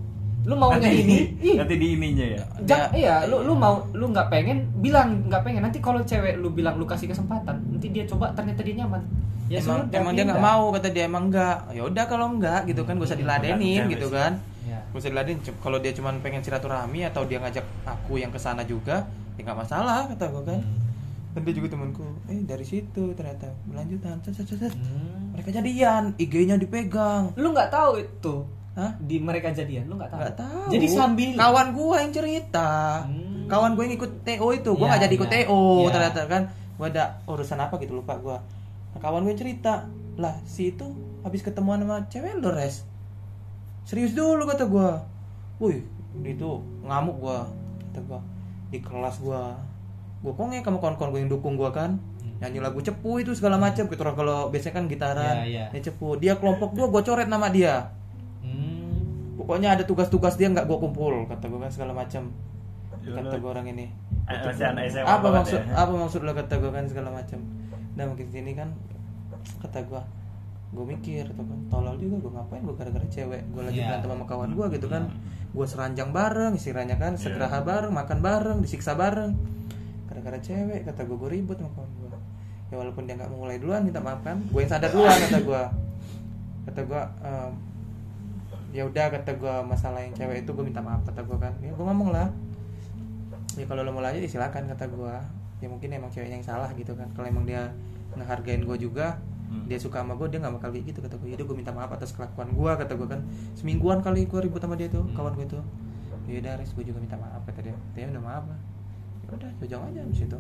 lu maunya
nanti
ini? ih,
nanti di ininya ya?
Jangan,
Dia-
iya, lu lu mau lu nggak pengen bilang nggak pengen. Nanti kalau cewek lu bilang lu kasih kesempatan nanti dia coba ternyata dia nyaman. Ya
emang
sudah,
emang dia nggak mau kata dia. Emang enggak ya udah kalau enggak gitu kan. Gak usah diladenin gitu kan.
Ya.
gak usah diladenin. Kalau dia cuma pengen silaturahmi atau dia ngajak aku yang ke sana juga ya nggak masalah kata gua kan.
Hmm.
dan dia juga temanku eh dari situ ternyata. Berlanjutan.
Hmm.
mereka jadian. IG-nya dipegang.
Lu nggak tahu itu
Hah?
di mereka jadian? Lu nggak tahu?
Nggak tahu.
Jadi sambil
kawan gua yang cerita.
Hmm.
kawan gue yang ikut TO itu. Gua
Ya,
nggak jadi ikut
ya.
TO
Ya.
ternyata kan. Gua ada urusan apa gitu lupa gua. Nah, kawan gue cerita lah si itu habis ketemuan sama cewek lo res? Serius dulu kata gua. Wih itu ngamuk gua kata gua. Di kelas gua. Gua kongek sama kawan-kawan gue yang dukung gua kan.
Hmm.
nyanyi lagu cepu itu segala macam. Gitu kalau biasanya kan gitaran.
Ya, ya.
dia cepu. Dia kelompok gua gua coret nama dia. Pokoknya ada tugas-tugas dia nggak gua kumpul kata gua kan segala macam
Ya
kata
Allah.
gua orang ini
Eh, masih anak SMA
apa maksud
ya.
apa maksud lo kata gua kan segala macam nah mungkin sini kan kata gua gue mikir tuh kan tolol juga gue ngapain gue gara-gara cewek gue lagi
Iya.
berantem sama kawan gue gitu kan
Hmm.
gue seranjang bareng istilahnya kan
Iya.
segeraha bareng makan bareng disiksa bareng gara-gara cewek kata gue gue ribut sama kawan gue ya walaupun dia nggak mau mulai duluan minta maaf kan gue yang sadar duluan kata gue kata gue "Em, ya udah kata gue masalah yang cewek itu gue minta maaf kata gue kan. Ya gue ngomong lah. Ya kalau lo mau lanjut ya silakan kata gue ya mungkin emang ceweknya yang salah gitu kan. Kalau emang dia ngehargain gue juga
Hmm.
dia suka sama gue dia nggak bakal kayak gitu kata gue jadi gue minta maaf atas kelakuan gue kata gue kan. Semingguan kali gue ribut sama dia tuh
Hmm.
kawan gue tuh. Ya udah res gue juga minta maaf kata dia. Dia udah maaf lah. Ya udah jauh aja di situ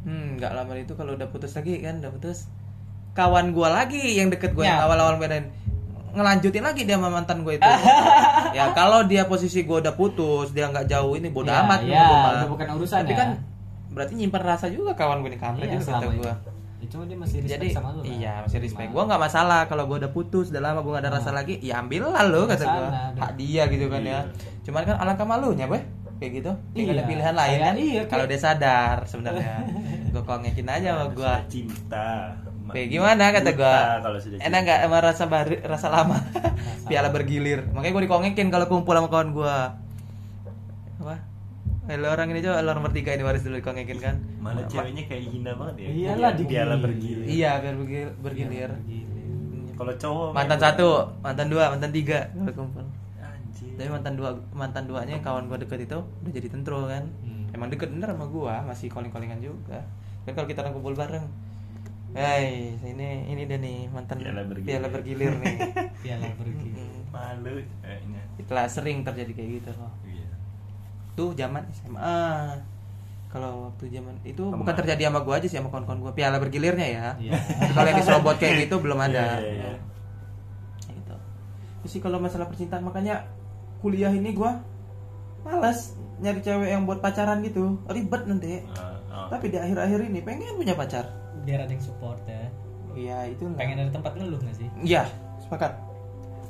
hmm nggak lama itu kalau udah putus lagi kan udah putus kawan gue lagi yang deket gue yang
Ya.
awal-awal bedain ngelanjutin lagi dia sama mantan gue itu. Ya kalau dia posisi gue udah putus dia nggak jauh ini bodoh
Ya,
amat
ya,
mah.
udah bukan urusan
tapi
ya.
kan berarti nyimpan rasa juga kawan gue ini kampret
Iya,
juga kata gue
Ya, cuma dia masih respect
jadi
sama lu lah.
iya masih respect. Gue nggak masalah kalau gue udah putus udah lama gue gak ada rasa
Nah.
lagi ya ambil lah lo kata gue hak dia gitu kan ya.
Iya.
cuman kan alangkah malunya boy. Kayak gitu. Kayak nggak ada
Iya.
pilihan lain kan.
iya,
kalau dia sadar sebenarnya. Gue kongekin aja sama gue
cinta
kayak gimana? Kata
sudah
enak nggak sama rasa baru rasa lama? Piala bergilir. Makanya gue dikongekin kalau kumpul sama kawan gue apa? Eh, lo orang ini coba lo nomor tiga ini baris dulu dikongekin kan?
Malah ceweknya kayak hina banget ya?
Iyalah,
Biar- biarlah bergilir.
iya biar bergilir, bergilir.
Bergilir.
kalau cowok
mantan satu mantan dua mantan tiga kalau kumpul.
Anjir.
Tapi mantan dua mantan duanya yang kawan gue deket itu udah jadi tentro kan?
Hmm.
emang deket bener sama gue masih calling callingan juga. Kan kalau kita orang kumpul bareng Hai, ini ini dia nih mantan
Piala bergilir.
piala bergilir nih.
Piala bergilir.
Malu kayaknya
Itulah sering terjadi kayak gitu loh.
iya
Tuh zaman SMA. Kalau waktu zaman itu
Teman.
bukan terjadi sama gua aja sih sama kawan-kawan gua. Piala bergilirnya ya.
Iya.
Kalau yang diserobot kayak gitu belum ada.
Iya, iya, iya.
Gitu. Terus sih kalau masalah percintaan makanya kuliah ini gua malas nyari cewek yang buat pacaran gitu. Ribet nanti.
Ah, ah.
Tapi di akhir-akhir ini pengen punya pacar.
Biar ada yang support ya.
Iya, itu
Pengen ada tempat ngeluh gak sih?
Iya, sepakat.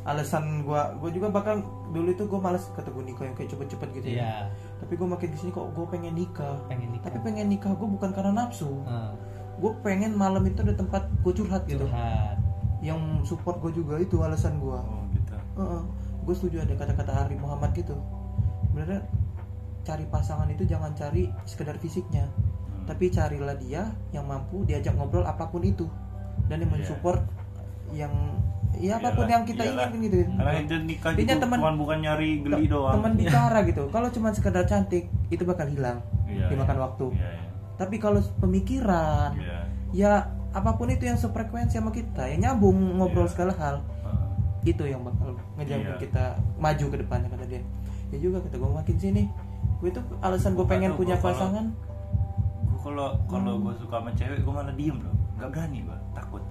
Alasan gua, gua juga bahkan dulu itu gua malas kata gua nikah yang kayak cepet-cepet gitu ya.
Iya.
Tapi gua makin ke sini kok gua pengen nikah.
Pengen nikah.
Tapi pengen nikah gua bukan karena nafsu.
Ah,
Gue pengen malam itu ada tempat gua curhat gitu.
curhat.
Yang support gua juga itu alasan gua.
oh gitu
Gue setuju ada kata-kata Hari Muhammad gitu. Sebenarnya cari pasangan itu jangan cari sekedar fisiknya,
Hmm.
Tapi carilah dia yang mampu diajak ngobrol apa pun itu dan yang
Iya.
mensupport yang ya apa pun
Iyalah,
yang kita
iyalah.
inginkan gitu.
karena itu nikah juga
teman-
bukan nyari geli
Te-
doang
teman bicara gitu. Kalau cuma sekedar cantik itu bakal hilang
Iya,
dimakan
iya.
waktu.
Iya, iya.
Tapi kalau pemikiran,
Iya.
ya apa pun itu yang sefrekuensi sama kita, yang nyambung ngobrol
Iya.
segala hal,
Ah.
itu yang bakal ngejamin
Iya.
kita maju ke depannya kata dia. Ya juga kata gue makin sini, gue tuh alasan gue pengen punya pasangan.
Kalau kalau gue suka sama cewek gue malah diem loh nggak berani gue takut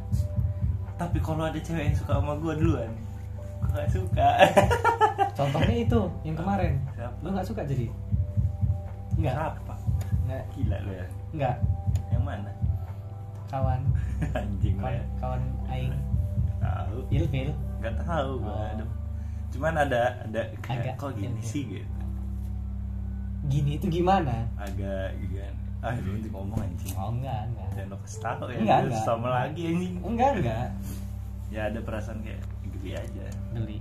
tapi kalau ada cewek yang suka sama gue duluan gue gak suka
Contohnya itu yang kemarin.
Siapa?
Lu gak suka jadi? Enggak.
apa
Enggak.
gila lo ya
Enggak.
yang mana
Kawan.
anjing lo
Kawan,
ya
kawan aing
tahu
ilfil.
nggak tahu gue
Oh.
aduh cuman ada ada kayak
Agak,
kok gini
iya.
sih gitu
gini itu gimana
agak kan ah lu nanti ngomong anjing
oh enggak enggak.
Dan lo kasih tahu ya
Enggak, enggak.
sama lagi anjing
enggak enggak.
Ya ada perasaan kayak geli aja.
Geli.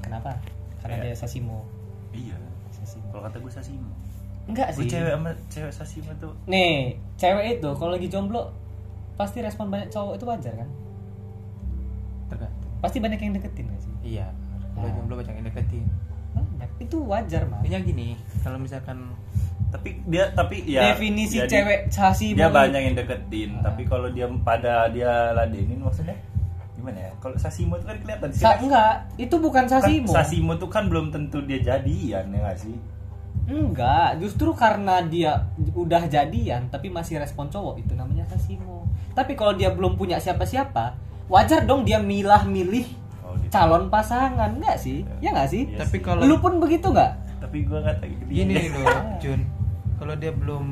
Kenapa? Karena
Kayak-
dia sasimo.
Iya.
Sasimo.
Kalau kata gue sasimo.
Enggak
gue
sih.
cewek sama cewek sasimo tuh.
Nih cewek itu kalau lagi jomblo pasti respon banyak cowok itu wajar kan?
Tergantung.
Pasti banyak yang deketin gak sih?
Iya. Kalau
Nah.
jomblo banyak yang deketin.
Banyak. Itu wajar mah
intinya gini kalau misalkan
tapi dia tapi ya
definisi
ya di-
cewek sasimo
dia banyak yang deketin.
Ah.
tapi kalau dia pada dia ladenin maksudnya gimana ya? Kalau sasimo itu kan kelihatan sih
Sa- enggak. Itu bukan
Kan
sasimo.
Sasimo tuh kan belum tentu dia jadian ya nggak sih?
Enggak. Justru karena dia udah jadian tapi masih respon cowok. Itu namanya sasimo. Tapi kalau dia belum punya siapa-siapa wajar dong dia milah-milih
oh, gitu.
calon pasangan. Enggak sih? Ya. Enggak sih?
Iya
tapi
sih.
kalau
lu pun begitu enggak
tapi gue nggak tahu gitu
gini nih loh Jun kalau dia belum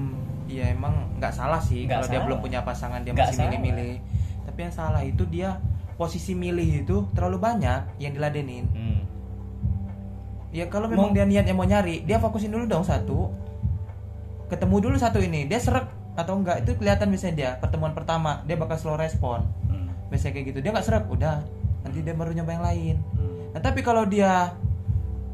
ya emang nggak salah sih. Kalau dia belum punya pasangan dia
Nggak
masih milih-milih. Tapi yang salah itu dia posisi milih itu terlalu banyak yang diladenin. Ya kalau memang
Mau-
dia niatnya mau nyari dia fokusin dulu dong satu. Ketemu dulu satu ini dia serak atau enggak itu kelihatan misalnya dia pertemuan pertama dia bakal slow respon.
Hmm.
biasanya kayak gitu dia nggak serak udah nanti dia baru nyoba yang lain.
Hmm.
nah tapi kalau dia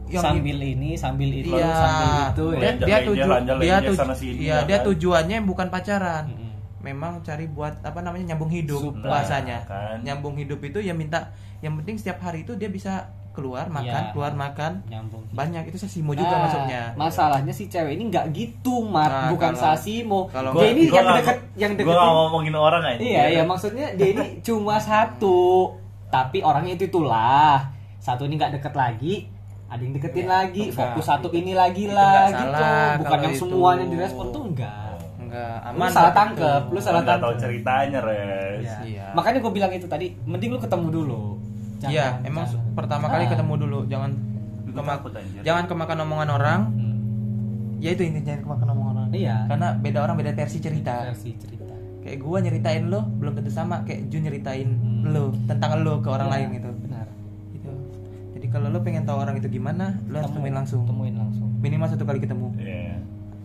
yang
sambil ini sambil itu
Iya,
sambil itu
dia,
ya
dia tuju, dia tuju,
sana sini,
iya,
ya
dia
kan?
tujuannya bukan pacaran.
Mm-mm.
Memang cari buat apa namanya nyambung hidup
Supply,
bahasanya.
kan.
Nyambung hidup itu ya minta yang penting setiap hari itu dia bisa keluar makan,
Iya.
keluar makan.
nyambung
Banyak itu sesimo juga
Nah,
masuknya.
masalahnya si cewek ini nggak gitu mat
Nah,
bukan
kalau-
sasimo
kalau-
dia ini
Gua
yang deket yang
gua
deketin
nggak ngomongin orang aja
iya iya maksudnya dia ini cuma satu tapi orangnya itu itulah satu ini nggak deket lagi ada yang deketin
Iya,
lagi
enggak.
fokus satu ini lagi
Itu
lah gitu
salah
bukan yang
itu.
semuanya direspon tuh enggak
Enggak
lu
aman.
salah
gitu.
tangkep lu salah
nggak tahu
tangkep
ceritanya res
Iya.
Iya.
makanya gue bilang itu tadi mending lu ketemu dulu
Iya, emang
jangan.
pertama kali
Ah.
ketemu dulu jangan kema- jangan kemakan omongan orang.
Hmm.
Ya itu intinya jangan kemakan omongan orang.
iya
Karena beda orang beda versi cerita.
versi cerita
Kayak gua nyeritain lo belum tentu sama kayak Jun nyeritain
Hmm.
lo tentang lo ke orang
Iya,
lain gitu.
benar
kalau lo pengen tahu orang itu gimana lo harus
Temu-
temuin langsung.
Temuin langsung.
Minimal satu kali ketemu.
Iya.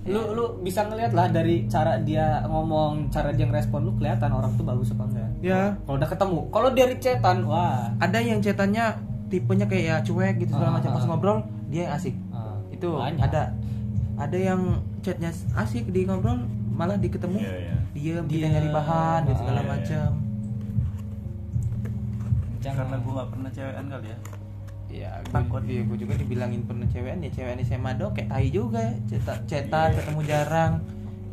lu lu bisa ngeliat lah dari cara dia ngomong cara dia ngerespon lu kelihatan orang tuh bagus apa enggak.
Ya
kalau udah ketemu kalau dari chatan wah.
Ada yang cetannya tipenya kayak ya cuek gitu segala
Ah,
macam. Pas
ah.
ngobrol dia yang asik.
Ah,
itu
banyak.
ada. Ada yang chatnya asik di ngobrol malah di ketemu.
Iya, iya.
diem kita nyari bahan gitu segala
Ah, iya, iya.
macam.
Jangan.
karena gue nggak pernah cewekan kali ya
ya
Takut.
gue, gue juga dibilangin pernah cewekan ya cewekan SMA dong kayak tai juga ya cetak cetan
Iya.
ketemu jarang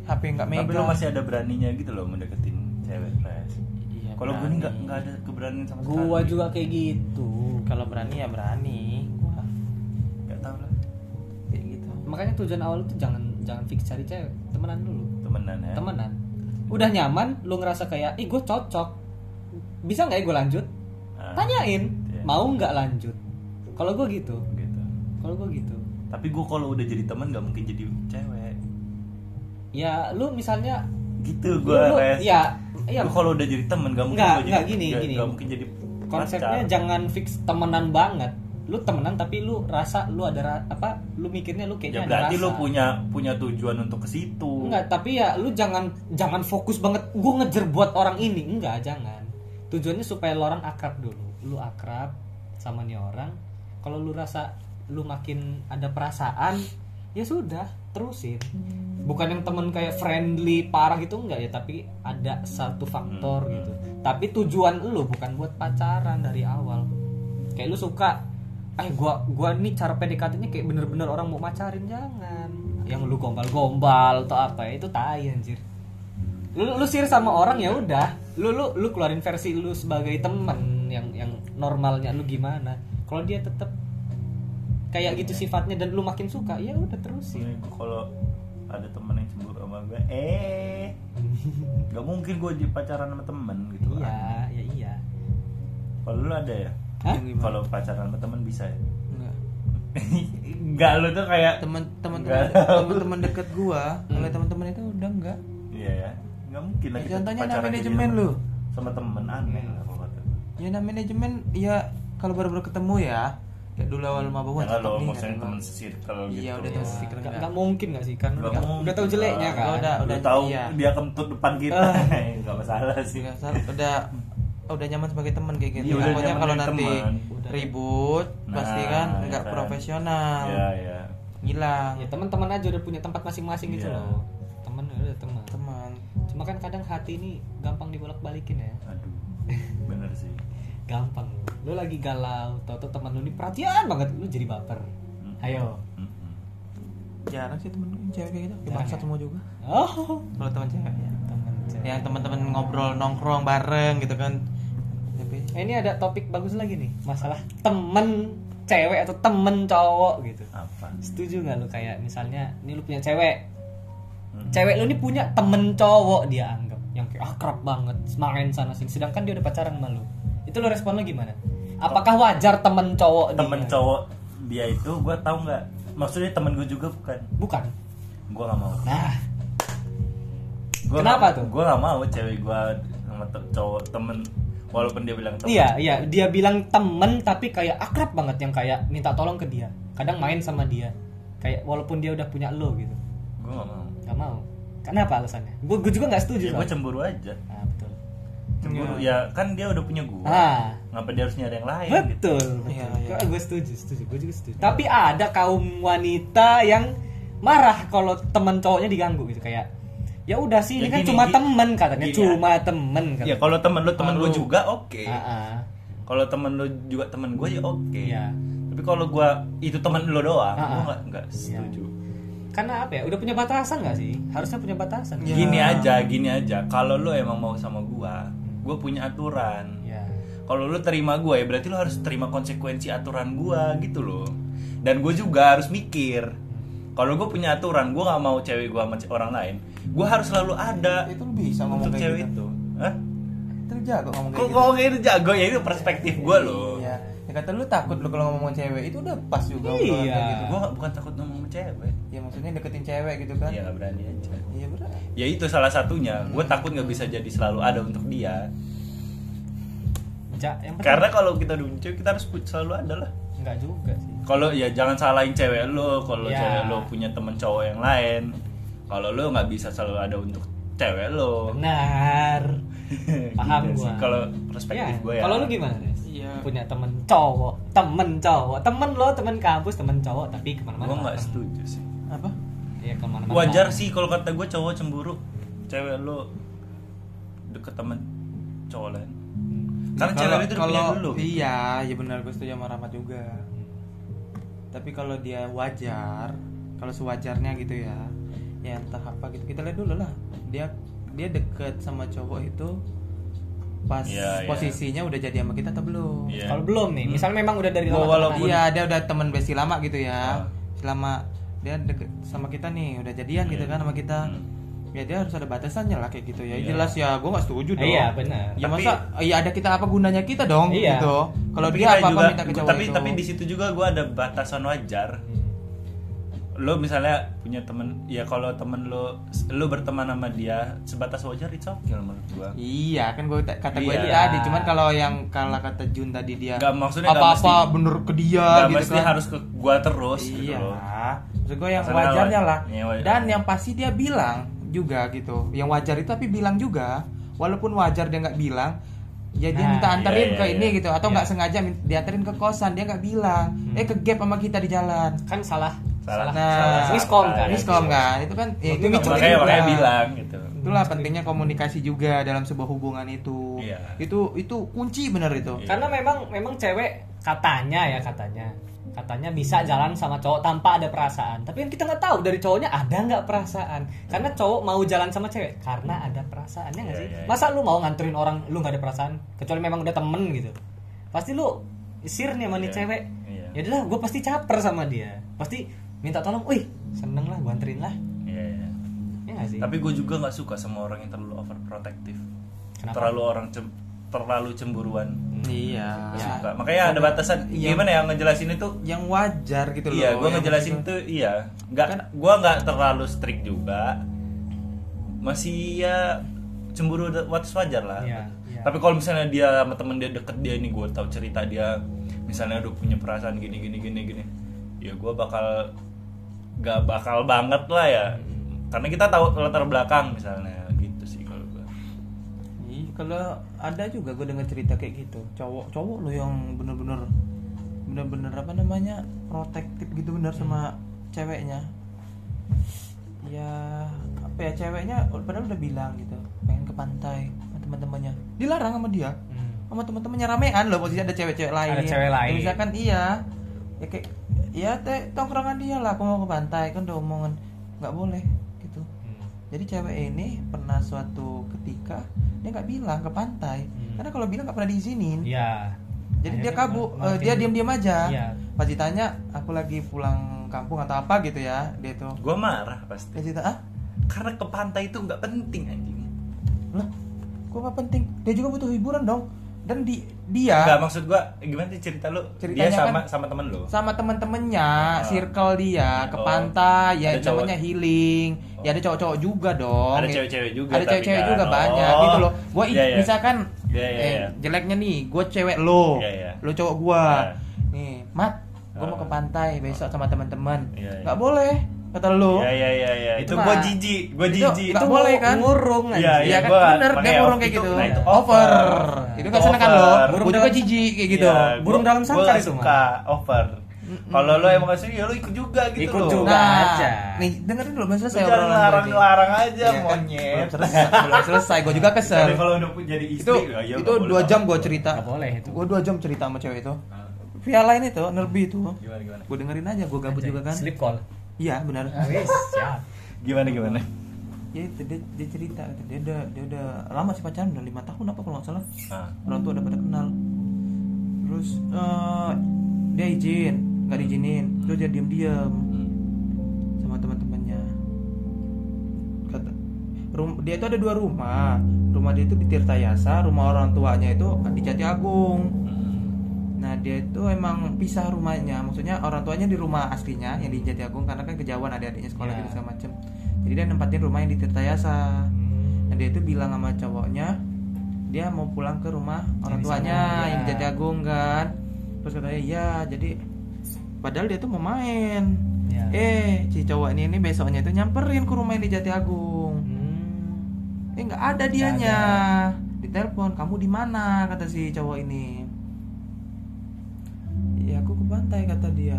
HP nggak megang
tapi lo masih ada beraninya gitu loh mendeketin cewek res
Iya,
kalau gue nggak nggak ada keberanian sama sekali.
gua juga kayak gitu.
Kalau berani ya berani gua.
Nggak tahu lah.
Kayak gitu.
Makanya tujuan awal tuh jangan jangan fix cari cewek temenan dulu.
Temenan ya?
Temenan. Udah nyaman lu ngerasa kayak ih gue cocok. Bisa nggak ya gue lanjut?
Ah,
tanyain
iya.
mau nggak lanjut kalau gue gitu.
Gitu.
Kalau gue gitu.
Tapi gue kalau udah jadi teman nggak mungkin jadi cewek.
Ya lu misalnya
gitu gue res.
ya iya.
Gua kalau udah jadi temen gak mungkin
Nggak,
gua
nggak,
jadi,
gini,
nggak-
gini.
nggak mungkin jadi
konsepnya
pacar.
jangan fix temenan banget. Lu temenan tapi lu rasa lu ada ra- apa lu mikirnya lu
ya
kayaknya ada
berarti
rasa.
lu punya punya tujuan untuk ke situ.
Enggak tapi ya lu jangan jangan fokus banget gue ngejar buat orang ini. Enggak jangan. Tujuannya supaya lu orang akrab dulu. Lu akrab sama nih orang kalau lu rasa lu makin ada perasaan ya sudah terusin. Bukan yang temen kayak friendly parah gitu enggak ya tapi ada satu faktor
Hmm.
gitu. Tapi tujuan lu bukan buat pacaran dari awal. Kayak lu suka eh gua gua nih cara PDKT-nya kayak bener-bener orang mau macarin jangan. Yang lu gombal-gombal atau apa itu tai anjir. Lu lu sir sama orang ya udah. Lu lu lu keluarin versi lu sebagai temen yang yang normalnya lu gimana kalau dia tetap kayak gitu sifatnya dan lu makin suka ya udah terusin
Ini gua kalau ada temen yang cemburu sama gue eh. Nggak mungkin gue jadi pacaran sama temen gitu
iya ya iya.
Kalau lu ada ya? Kalau pacaran sama temen bisa ya?
Enggak.
Enggak lu tuh kayak
teman
Enggak.
teman teman deket gua
Hmm.
kalau teman-teman itu udah enggak
iya ya. Nggak mungkin lah
Ya,
kita
contohnya
jadi
manajemen lu.
sama temen aneh lah kalau kata
ya nah manajemen ya kalau baru-baru ketemu ya kayak dulu awal maba wah
Ya
nih,
maksudnya
gua.
teman circle gitu.
iya udah teman circle
Nggak,
enggak
nggak mungkin gak sih kan
Nggak
udah,
mungkin
udah tahu jeleknya kan
Udah,
Udah,
udah,
tahu
iya.
dia kentut depan kita. Enggak masalah sih.
Nggak salah, udah udah nyaman sebagai teman kayak gitu
Iya, udah
pokoknya kalau nanti.
Udah.
ribut
Nah,
pasti kan
ya
nggak
kan.
profesional
Iya, iya.
hilang
ya teman-teman aja udah punya tempat masing-masing gitu
Iya.
loh teman ya udah teman
teman
cuma kan kadang hati ini gampang dibolak-balikin ya
Aduh. Bener sih.
Gampang. Lu lagi galau tau tau teman lu ini perhatian banget. Lu jadi baper.
Hmm.
ayo.
Jarang sih temen cewek kayak gitu. Bangsat
ya?
semua juga.
Oh.
Kalau teman cewek ya.
Teman cewek.
yang teman-teman ngobrol nongkrong bareng gitu kan. Tapi
Eh, ini ada topik bagus lagi nih. Masalah temen cewek atau temen cowok gitu.
Apa?
setuju nggak lu kayak misalnya ini lu punya cewek. Cewek lu ini punya temen cowok dia anggap. Yang kayak akrab banget main sana sini. Sedangkan dia udah pacaran sama lu itu lu respon lu gimana apakah wajar temen cowok
Temen
dia?
cowok dia itu gue tahu nggak? Maksudnya temen gue juga bukan?
bukan
Gue nggak mau.
nah
Gua
Kenapa
nggak-
tuh?
Gue nggak mau cewek gue sama te- cowok temen walaupun dia bilang temen.
iya iya dia bilang temen tapi kayak akrab banget yang kayak minta tolong ke dia kadang main sama dia kayak walaupun dia udah punya lo gitu
Gue nggak mau.
nggak mau kenapa alasannya gue juga nggak setuju
Ya gue cemburu aja.
nah,
Cemburu
Iya.
ya kan dia udah punya gue.
ah
Ngapa dia harus nyari yang lain? gitu?
betul,
Iya, iya.
gue setuju setuju gue juga setuju tapi ada kaum wanita yang marah kalau teman cowoknya diganggu gitu kayak ya udah sih ini
Ya
kan
gini,
cuma
gi-
temen katanya
gini
cuma temen
Ya
katanya
kalau temen lu temen gue juga oke.
Ah, ah.
Kalau temen lu juga temen gue ya oke.
Iya.
Tapi kalau gue itu temen lu doang,
Ah,
gue nggak nggak setuju.
karena apa ya udah punya batasan gak sih harusnya punya batasan
Ya.
Gini aja, gini aja. Kalau lu emang mau sama gue, gue punya aturan.
ya
Kalau lu terima gue ya berarti lu harus terima konsekuensi aturan gue gitu loh. Dan gue juga harus mikir. Kalau gue punya aturan, gue nggak mau cewek gue sama orang lain. Gue harus selalu ada
itu lu bisa ngomong
untuk
kayak
cewek
gitu
itu. Hah?
itu jago ngomong
Kok
kayak gitu
ngomong kayak itu jago ya itu perspektif gue loh.
Ya kata lu takut lu kalau ngomong cewek itu udah pas juga
Iya.
gitu.
Gue bukan takut ngomong sama cewek.
ya maksudnya deketin cewek gitu kan
Iya berani aja.
iya berat
Ya itu salah satunya. Gue takut nggak bisa jadi selalu ada untuk dia.
ja, yang penting
Karena kalau kita duncu kita harus selalu ada lah.
nggak juga sih
Kalau ya jangan salahin cewek lo. Kalau
Ya.
cewek lo punya temen cowok yang lain. Kalau lo nggak bisa selalu ada untuk cewek lo.
benar paham
Gitu sih,
gua
Kalau perspektif
Ya,
gue ya.
kalau lu gimana. Punya temen cowok temen cowok temen lo temen kampus temen cowok tapi ke mana-mana
Gue nggak setuju sih.
apa
Iya ke
mana-mana
Wajar
sih kalau kata gue cowok cemburu. Cewek lo deket temen cowok lain. Karena
Kalau-
cewek itu
kalau-
dulu.
iya ya benar gue setuju sama Rahmat juga tapi kalau dia wajar kalau sewajarnya gitu ya ya entah apa gitu kita lihat dulu lah dia dia deket sama cowok itu pas
Iya, iya.
posisinya udah jadi sama kita atau belum
Iya.
kalau belum nih misal memang udah dari lama
walaupun-
iya dia udah temen besi lama gitu ya
Ah.
selama dia deket sama kita nih udah jadian gitu
Iya.
kan sama kita
Hmm.
ya dia harus ada batasannya lah kayak gitu ya
Iya.
jelas ya gue nggak setuju dong
iya benar
ya
Tapi-
masa ya ada kita apa gunanya kita dong
Iya.
gitu kalau dia
kita
apa apa
juga-
minta ke cowok
tapi
itu
tapi di situ juga gue ada batasan wajar lo misalnya punya temen ya kalau temen lo lo berteman sama dia sebatas wajar itu oke lah menurut gue
iya kan gue kata gue
Iya.
itu tadi cuman kalau yang kalau kata Jun tadi dia
Nggak, maksudnya nggak
apa apa
mesti-
bener ke dia
Gak
gitu
mesti
kan
harus ke gua terus gitu
iya
loh.
maksud gue yang
Masalah
wajarnya
wajar.
lah
Iya, wajar.
dan yang pasti dia bilang juga gitu yang wajar itu tapi bilang juga walaupun wajar dia nggak bilang ya dia
Nah,
minta anterin
iya,
ke
iya,
ini
iya.
gitu atau
Iya.
nggak sengaja min- dianterin ke kosan dia nggak bilang
Hmm.
eh ke gap sama kita di jalan
kan salah
Salah.
Nah,
salah. miskom kan
miskom
iya.
kan itu kan ya, itu itu
makanya
juga.
makanya bilang gitu.
itulah pentingnya komunikasi juga dalam sebuah hubungan itu
Iya.
itu itu kunci bener itu
Iya.
karena memang memang cewek katanya ya katanya katanya bisa jalan sama cowok tanpa ada perasaan tapi yang kita nggak tahu dari cowoknya ada nggak perasaan karena cowok mau jalan sama cewek karena ada perasaannya nggak
Iya,
sih
iya, iya.
masa lu mau nganterin orang lu nggak ada perasaan kecuali memang udah temen gitu pasti lu sir nih sama nih
Iya,
cewek
iya.
ya udahlah gue pasti caper sama dia pasti minta tolong wih seneng lah gue anterin lah
Iya, iya.
ya sih
Tapi gue juga nggak suka sama orang yang terlalu overprotective.
Kenapa?
Terlalu orang cem- terlalu cemburuan.
iya
Nggak suka. Makanya ada batasan.
Iya.
Gimana ya ngejelasin itu?
yang wajar gitu loh
Iya, gue
yang
ngejelasin tuh iya. Nggak,
Kan-
gue nggak terlalu strict juga. Masih ya cemburu watas wajar lah.
Iya, iya.
Tapi kalau misalnya dia sama temen dia deket dia ini gue tahu cerita dia misalnya udah punya perasaan gini gini gini gini ya gue bakal gak bakal banget lah ya. Karena kita tahu latar belakang misalnya gitu sih kalau gue
Iya, kalau ada juga gue dengar cerita kayak gitu. Cowok cowok lo yang bener-bener bener-bener apa namanya protektif gitu bener sama ceweknya. Ya apa ya ceweknya padahal udah bilang gitu pengen ke pantai sama teman-temannya. Dilarang sama dia.
Hmm.
sama teman-temannya ramean loh posisi ada cewek-cewek lain.
Ada cewek lain.
Misalkan iya ya kayak ya teh tongkrongan dia lah aku mau ke pantai kan udah omongan nggak boleh gitu.
Hmm.
jadi cewek ini pernah suatu ketika dia nggak bilang ke pantai.
Hmm.
karena kalau bilang nggak pernah diizinin.
Iya.
jadi dia
Akhirnya
kabur
malah
eh, dia diam-diam aja.
Iya.
pas ditanya aku lagi pulang kampung atau apa gitu ya dia tuh.
Gue marah pasti.
Dia cerita ah?
Karena ke pantai itu nggak penting anjing.
Lah kok nggak penting? Dia juga butuh hiburan dong dan di dia
Nggak maksud gue gimana sih cerita lu dia
Ceritanya
sama
kan-
sama temen lu
sama temen-temennya
Ah.
circle dia ke
Oh.
pantai ya namanya healing ya ada cowok-cowok juga dong
Ada cewek-cewek juga
ada cewek-cewek
kan.
juga banyak
Oh.
gitu loh gua
Iya, iya.
misalkan
Iya, iya,
eh,
iya.
jeleknya nih gue cewek lo
Iya, iya.
lo cowok gua
Iya.
nih mat gue mau
Ah.
ke pantai besok sama teman-teman
Iya, iya.
nggak boleh kata lo
Iya iya iya iya. Itu
Itu
gue
mah-
jijik,
itu
jijik.
nggak boleh kan
ngurung
Iya.
Iya kan
gua
bener
pakai
dia ngurung kayak
itu-
gitu
nah, itu
over,
over.
itu
Itu
gak seneng kan lo
Burung
juga jijik kayak gitu
Iya,
Burung
gua-
dalam
gua
sangkar itu,
suka over. Kalau lo emang kasih ya lo ikut juga gitu
Ikut
loh.
juga.
nah
aja.
nih dengerin dulu
Lu
selesai
jangan
gua ini.
larang-larang aja
kan?
monyet.
belum selesai belum selesai gue juga kesel
Tapi kalau udah jadi istri
itu
ya, ya
itu dua jam gue cerita
Nggak boleh itu.
gue dua jam cerita sama cewek itu
Ah,
via lain itu nerbi itu
Gimana gimana?
gue dengerin aja gue gabut juga kan
Sleep call.
Iya benar
Wis, siap.
Gimana gimana?
ya itu dia, dia cerita dia udah dia udah lama sih pacaran udah lima tahun apa kalau nggak salah
Ah.
orang tua udah pada kenal terus eh, dia izin nggak diizinin terus dia diem diem
Hmm.
sama teman-temannya kata rum, dia itu ada dua rumah rumah dia itu di Tirtayasa rumah orang tuanya itu di Jati Agung
Hmm.
Nah dia itu emang pisah rumahnya maksudnya orang tuanya di rumah aslinya yang di Jati Agung karena kan kejauhan adik-adiknya sekolah
Ya.
gitu segala macem jadi dia nempatin rumah yang di Tirtayasa
Hmm.
Nah dia itu bilang sama cowoknya dia mau pulang ke rumah orang
Yang
tuanya
sana,
yang di
ya.
Jati Agung kan. Terus katanya iya jadi padahal dia tuh mau main.
Ya.
Eh si cowok ini, ini besoknya itu nyamperin ke rumah yang di Jati Agung.
Hmm.
Eh nggak ada dianya. Ditelepon kamu di mana kata si cowok ini. Ya aku ke pantai kata dia.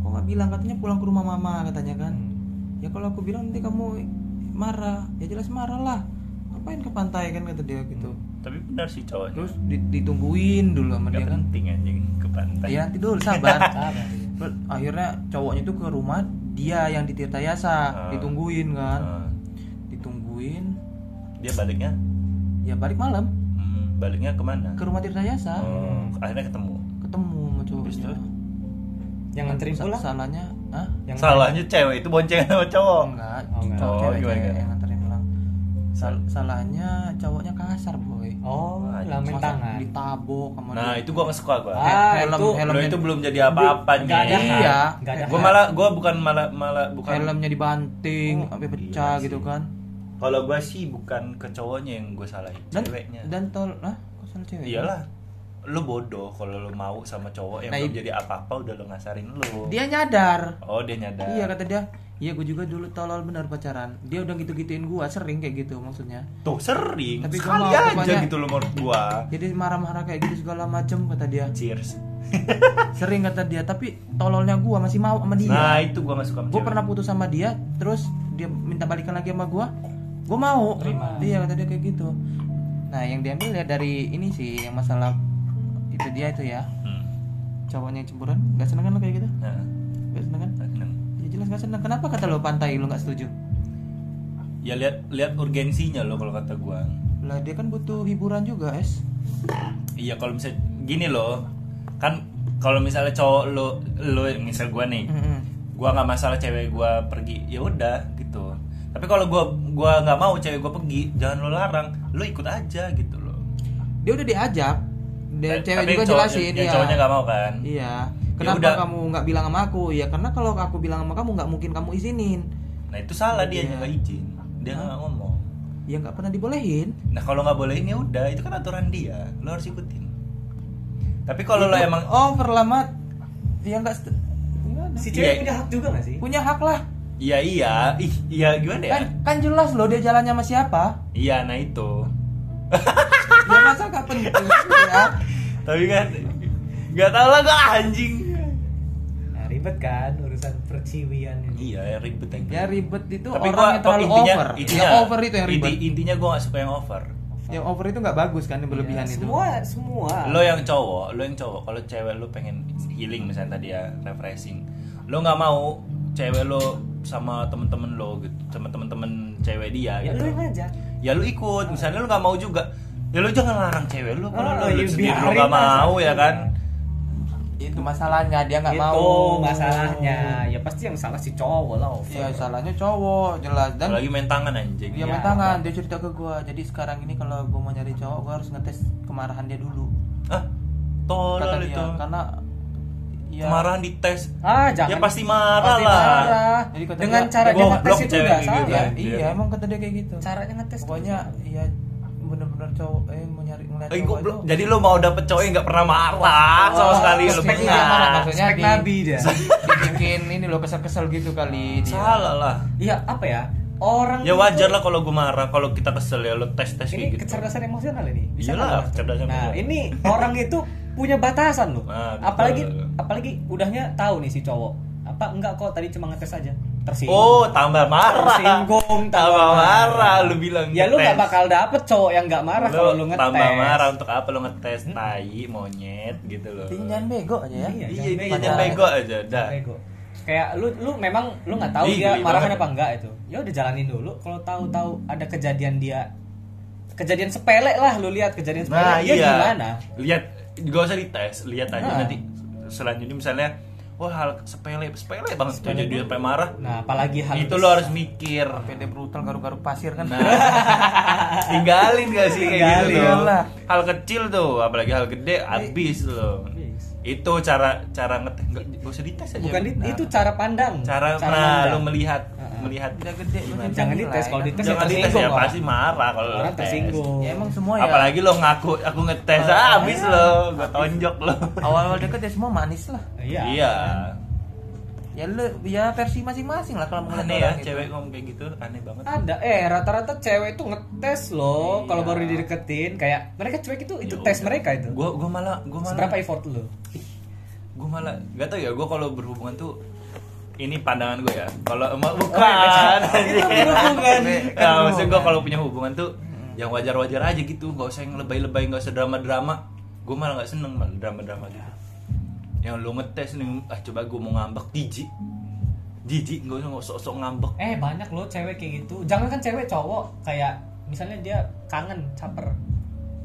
Kok nggak bilang katanya pulang ke rumah mama katanya kan.
Hmm.
Ya kalau aku bilang nanti kamu marah, ya jelas marah lah. Ngapain ke pantai kan kata dia gitu.
Tapi benar sih cowoknya.
Terus di- ditungguin dulu sama
Gak
dia kan.
penting anjing ke pantai.
Ya nanti dulu sabar.
Sabar.
Terus akhirnya cowoknya itu ke rumah dia yang di Tirtayasa,
Ah.
ditungguin kan.
Ah.
Ditungguin.
Dia baliknya
Ya balik malam
hmm, baliknya ke mana?
ke rumah Tirtayasa.
Oh, akhirnya ketemu.
Ketemu sama
Terus
cowoknya.
terus?
Yang nganterin pulang?
Salahnya, ah?
Yang
Salahnya cewek itu boncengan sama cowok.
Enggak,
Oh, enggak.
cowok
Oh,
cewek,
gimana,
cewek
gimana?
yang nganterin pulang. Sal- salahnya cowoknya kasar boy.
Oh, lamin tangan.
ditabok sama
Nah,
dia.
itu gua gak suka gua.
Ah,
helm,
itu-
helm
itu belum jadi apa-apa nih.
Nggak ada.
Iya.
Nggak ada
Gua malah gua bukan malah malah bukan
helmnya dibanting
Oh,
sampai pecah
iya
gitu kan.
Kalau gua sih bukan ke cowoknya yang gua salahin,
Dan
ceweknya.
dan tol, lah, kok salah cewek?
Iyalah. Lu bodoh kalau lu mau sama cowok yang
Nah,
belum jadi apa-apa udah lu ngasarin lu.
Dia nyadar.
Oh, dia nyadar.
Iya kata dia. Iya gue juga dulu tolol benar pacaran. Dia udah gitu-gituin gua sering kayak gitu maksudnya.
Tuh sering.
Tapi gua
Sekali
mau
aja
pokoknya-
gitu lu menurut gua.
Jadi marah-marah kayak gitu segala macem kata dia.
Cheers.
Sering kata dia, tapi tololnya gua masih mau sama dia.
Nah, itu gua gak suka
gue
cewek.
pernah putus sama dia terus dia minta balikan lagi sama gue gue mau
Terima.
dia kata dia kayak gitu nah yang diambil ya dari ini sih yang masalah itu dia itu ya
Hmm.
cowoknya yang cemburuan gak seneng kan lo kayak gitu
Nah,
gak seneng kan
seneng.
ya jelas gak seneng kenapa kata lo pantai lo gak setuju
Ya lihat lihat urgensinya lo kalau kata gua.
lah dia kan butuh hiburan juga es
Iya kalau misalnya gini loh, kan kalau misalnya cowok lo lo misal gua nih,
Mm-mm.
gua nggak masalah cewek gua pergi, ya udah gitu. Tapi kalau gua gua nggak mau cewek gua pergi, jangan lo larang, lo ikut aja gitu loh.
dia udah diajak dia cewek
tapi
juga
cowok-
jelasin
yang
ya
cowoknya nggak mau kan?
iya
Ya
kenapa
udah.
kamu nggak bilang sama aku ya karena kalau aku bilang sama kamu nggak mungkin kamu izinin
Nah itu salah dia
Iya.
nggak izin, dia nggak ngomong.
ya nggak pernah dibolehin
Nah kalau nggak bolehin ya udah, itu kan aturan dia, lo harus ikutin. Tapi kalau lo emang
over lah mat ya nggak
si
Iya.
cewek punya hak juga gak sih
punya hak lah
iya iya, ih iya gimana ya?
kan kan jelas loh dia jalannya sama siapa
Iya, nah itu.
ya gak penting ya
Tapi kan nggak tahu lah gak anjing.
nah, ribet kan urusan perciwian ini
Iya, ribet aja.
ya ribet itu
Tapi
orang
gua
yang terlalu
intinya,
over
intinya
yang over itu yang ribet
inti- intinya gua gak suka yang over.
yang over itu nggak bagus kan yang berlebihan
Iya,
itu
semua semua
Lo yang cowok, lo yang cowok. Kalau cewek lo pengen healing misalnya tadi ya, refreshing. Lo nggak mau cewek lo sama temen-temen lo gitu, sama temen-temen cewek dia
ya
gitu.
lu yang ngajak
ya lu ikut misalnya lu nggak mau juga ya lu jangan larang cewek lu kalau
Oh,
lu
ya
sendiri nggak
lah.
mau ya kan?
Itu masalahnya dia nggak
itu
mau.
masalahnya. Ya pasti yang salah si cowok lah over.
ya salahnya cowok jelas. Dan
lagi main tangan anjing.
Dia
Ya,
main tangan. dia cerita ke gua. Jadi sekarang ini kalau gua mau nyari cowok gua harus ngetes kemarahan dia dulu.
Ah tolol
kata
itu
dia karena ya
kemarahan dites
ah jangan.
Ya pasti marah
Pasti
lah.
marah.
Jadi kata
dengan
dia,
cara dia ngetes itu udah
kayak
salah.
gitu.
iya,
Iya.
iya emang kata dia kayak gitu.
Caranya ngetes
pokoknya iya bener-bener cowok eh mau nyari ngeliat
Eh,
cowok itu
Jadi lu mau dapet cowok yang nggak pernah marah sama
Oh,
sekali lu
spek
bengar.
dia marah, maksudnya
Spek
di-
nabi dia.
dibikin ini loh kesel-kesel gitu kali dia.
Salah lah.
iya apa ya orang
Ya wajar lah kalau gue marah, kalau kita kesel ya lu tes tes
ini
gitu.
kecerdasan emosional ini Bisa
Iyalah, kecerdasan
nah
emosional.
ini orang itu punya batasan loh
Nah,
apalagi apalagi udahnya tahu nih si cowok apa enggak kok tadi cuma ngetes aja tersinggung
Oh, tambah marah.
tersinggung
tambah marah lu bilang.
ya lu nggak
ngetes.
bakal dapet cowok yang nggak marah kalau lu ngetes
tambah marah untuk apa lu ngetes tai monyet gitu loh.
Jangan bego aja ya
Iya,
Iya,
jangan
jangan bego aja dah.
Bego. kayak lu lu memang lu nggak tahu
Ih,
dia marahan apa enggak itu ya udah jalanin dulu kalau tahu-tahu ada kejadian dia kejadian sepele lah lu lihat kejadian sepele
Nah,
dia
iya.
gimana
Lihat, gak usah dites, lihat aja
Nah.
nanti selanjutnya misalnya wah hal sepele sepele banget
Sepele
jadi sampai marah.
nah apalagi hal
itu lo harus mikir.
PD brutal garuk-garuk pasir kan
Nah, tinggalin gak sih kayak gitu
lah.
Hal kecil tuh, apalagi hal gede habis loh.
Habis.
Itu cara cara ngetes nggak gak usah dites aja.
bukan
Nah.
itu cara pandang
cara, nah
pandang.
lu melihat. Melihat
udah gede
Jangan dites, kalau
kan?
dites
jangan dites ya
tersinggung
pasti marah kalau
orang
tes.
tersinggung.
Ya emang semua ya.
Apalagi lo ngaku aku ngetes ah, habis lo gua tonjok lo.
Awal-awal deket ya semua manis lah.
Iya.
Iya.
Ya lu ya versi masing-masing lah kalau
aneh
mengenai
ya
orang itu.
cewek ngomong kayak gitu aneh banget.
Ada eh rata-rata cewek itu ngetes loh
Iya.
kalau baru dideketin kayak mereka cewek itu itu
Ya
tes
udah.
mereka itu.
Gua gua malah gua malah
seberapa effort lu?
Gue malah gak tau ya gue kalau berhubungan tuh ini pandangan gue ya. Kalau emang
Oh,
bukan.
iya, itu berhubungan.
nah, maksud gue kalau punya hubungan tuh yang wajar-wajar aja gitu. Nggak usah yang lebay-lebay nggak usah drama-drama. Gue malah nggak seneng malah drama-drama gitu. Yang lu ngetes nih ah coba gue mau ngambek jijik. Jijik nggak usah nggak sok-sok ngambek.
Eh banyak loh cewek kayak gitu. Jangan kan cewek cowok kayak misalnya dia kangen caper.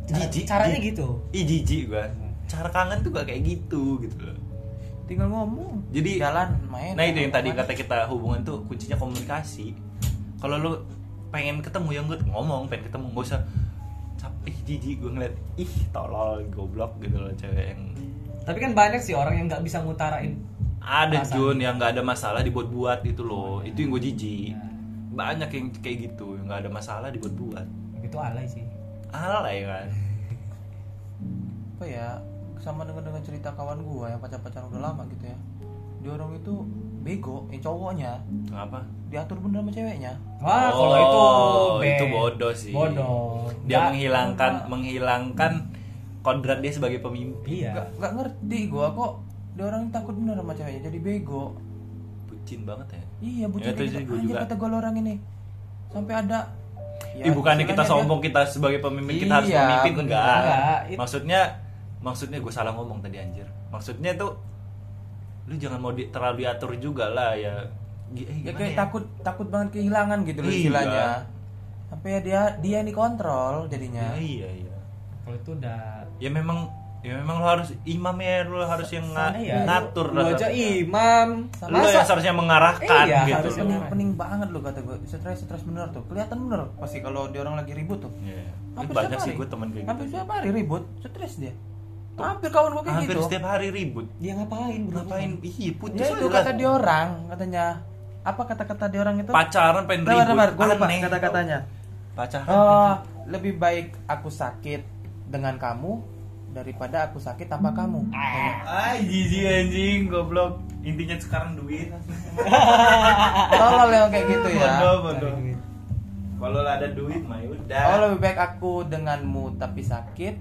Cara-
Jijik,
caranya
jijik.
gitu.
Ih jijik gue cara kangen tuh gak kayak gitu gitu loh
tinggal ngomong.
Jadi
jalan main.
Nah itu yang tadi kata kita hubungan tuh kuncinya komunikasi. Kalau lu pengen ketemu yang gue ngomong pengen ketemu gak usah capek jijik gue ngeliat ih tolol goblok gitu loh cewek yang
tapi kan banyak sih orang yang nggak bisa ngutarain
ada
Perasaan.
Jun yang nggak ada masalah dibuat-buat itu loh. Itu yang gue jijik.
Ya.
banyak yang kayak gitu yang nggak ada masalah dibuat-buat.
Itu alay sih.
Alay kan?
Apa ya sama dengan dengan cerita kawan gua yang pacar-pacaran udah lama gitu ya. Dia orang itu bego yang cowoknya.
Apa?
Diatur bener sama ceweknya.
Wah
Oh,
kalau itu
itu
be-
bodoh sih.
bodoh.
Dia
Nggak-
menghilangkan
enggak.
menghilangkan kodrat dia sebagai pemimpin.
Iya.
Nggak nggak ngerti gua kok. Dia orang takut bener sama ceweknya jadi bego.
Bucin banget ya.
Iya bucin
Ya, itu
Anjir,
juga.
kata lo orang ini. Sampai ada. Ya,
Ih, bukannya kita
istilahnya
sombong kita sebagai pemimpin kita harus
Iya,
memimpin
bener.
enggak.
Enggak, it-
Maksudnya maksudnya gue salah ngomong tadi anjir. Maksudnya tuh lu jangan mau di, terlalu diatur juga lah ya. Eh,
ya kayak
ya?
takut takut banget kehilangan gitu loh
Iya.
istilahnya sampai ya dia dia yang dikontrol jadinya
Ya, iya iya.
kalau itu udah
Ya memang ya memang lo harus imam ya lu harus yang nga-
iya,
ngatur lah.
aja imam
Lu yang seharusnya mengarahkan
Iya,
gitu.
harusnya
pening,
bener.
pening banget lo kata gue stres stres bener tuh kelihatan bener pasti kalau dia orang lagi ribut tuh
Iya. Ini
Hampir
banyak sih gue teman kayak
hampir
gitu.
setiap hari ribut stres dia hampir kawan gue kayak
Hampir
gitu
setiap hari ribut.
dia ngapain berhubungan?
Ngapain? Ih, putus
ya itu
aja
kata
lah.
dia orang katanya apa kata-kata dia orang itu
pacaran pengen ribut.
sabar, gue lupa kata-katanya
Pacaran.
Oh, lebih baik aku sakit dengan kamu daripada aku sakit tanpa kamu
Ah, jijik anjing, goblok. Intinya sekarang duit.
tolol yang kayak gitu ya
Bodoh, bodoh. Kalau ada duit mah ya udah.
oh lebih baik aku denganmu tapi sakit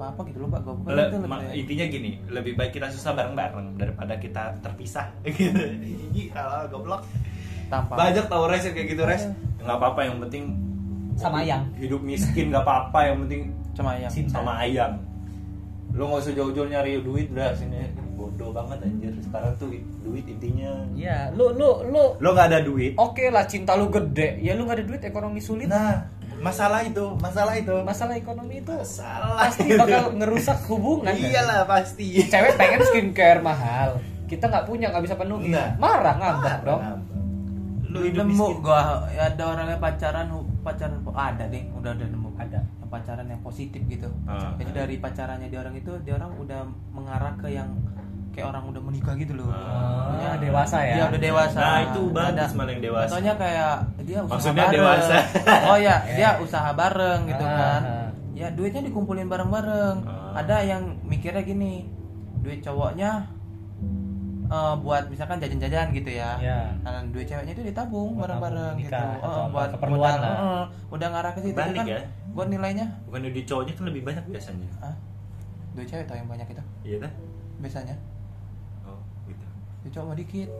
apa apa gitu lupa gue bukan
Le-
itu
ma-
lebih
intinya gini, lebih baik kita susah bareng-bareng daripada kita terpisah gitu. Kalau goblok.
tanpa
Banyak tau res kayak gitu res.
Iya.
Nggak apa-apa yang penting
Sama ayang.
hidup miskin nggak apa-apa yang penting
cuma ya
Cinta.
sama ayam. Lo nggak usah jauh-jauh nyari duit udah sini. Bodoh banget anjir. Sekarang tuh duit intinya.
Iya, lu lu lu
Lo nggak ada duit.
Oke lah cinta lu gede, ya lu gak ada duit ekonomi sulit.
Nah, masalah itu, masalah itu.
Masalah ekonomi itu
Masalah.
pasti bakal ngerusak hubungan. kan?
Iyalah pasti.
Cewek pengen skincare mahal, kita nggak punya nggak bisa penuhi.
Enggak.
Marah ngambek dong.
Lu hidup
nemu
miskin.
gua ya ada orang yang pacaran pacaran ada deh udah udah nemu
Ada.
yang pacaran yang positif gitu
Ah.
jadi dari pacarannya dia orang itu dia orang udah mengarah ke yang kayak orang udah menikah gitu loh
Ah, dewasa ya.
dia udah dewasa
Nah, itu bagus malah yang dewasa.
contohnya kayak dia usaha
Maksudnya
bareng.
dewasa.
oh ya dia usaha bareng gitu
Ah,
kan
ah.
ya duitnya dikumpulin bareng-bareng
Ah.
ada yang mikirnya gini duit cowoknya eh, buat misalkan jajan-jajan gitu ya
Ya.
Nah, duit ceweknya itu ditabung bareng-bareng gitu. Oh, buat
keperluan
modal,
lah.
eh, udah ngarah ke situ
Balik
kan.
ya?
Buat nilainya,
Bukan di cowoknya kan lebih banyak biasanya.
ah, duit cewek tau yang banyak itu
Iya kan?
biasanya. Cowok mah dikit.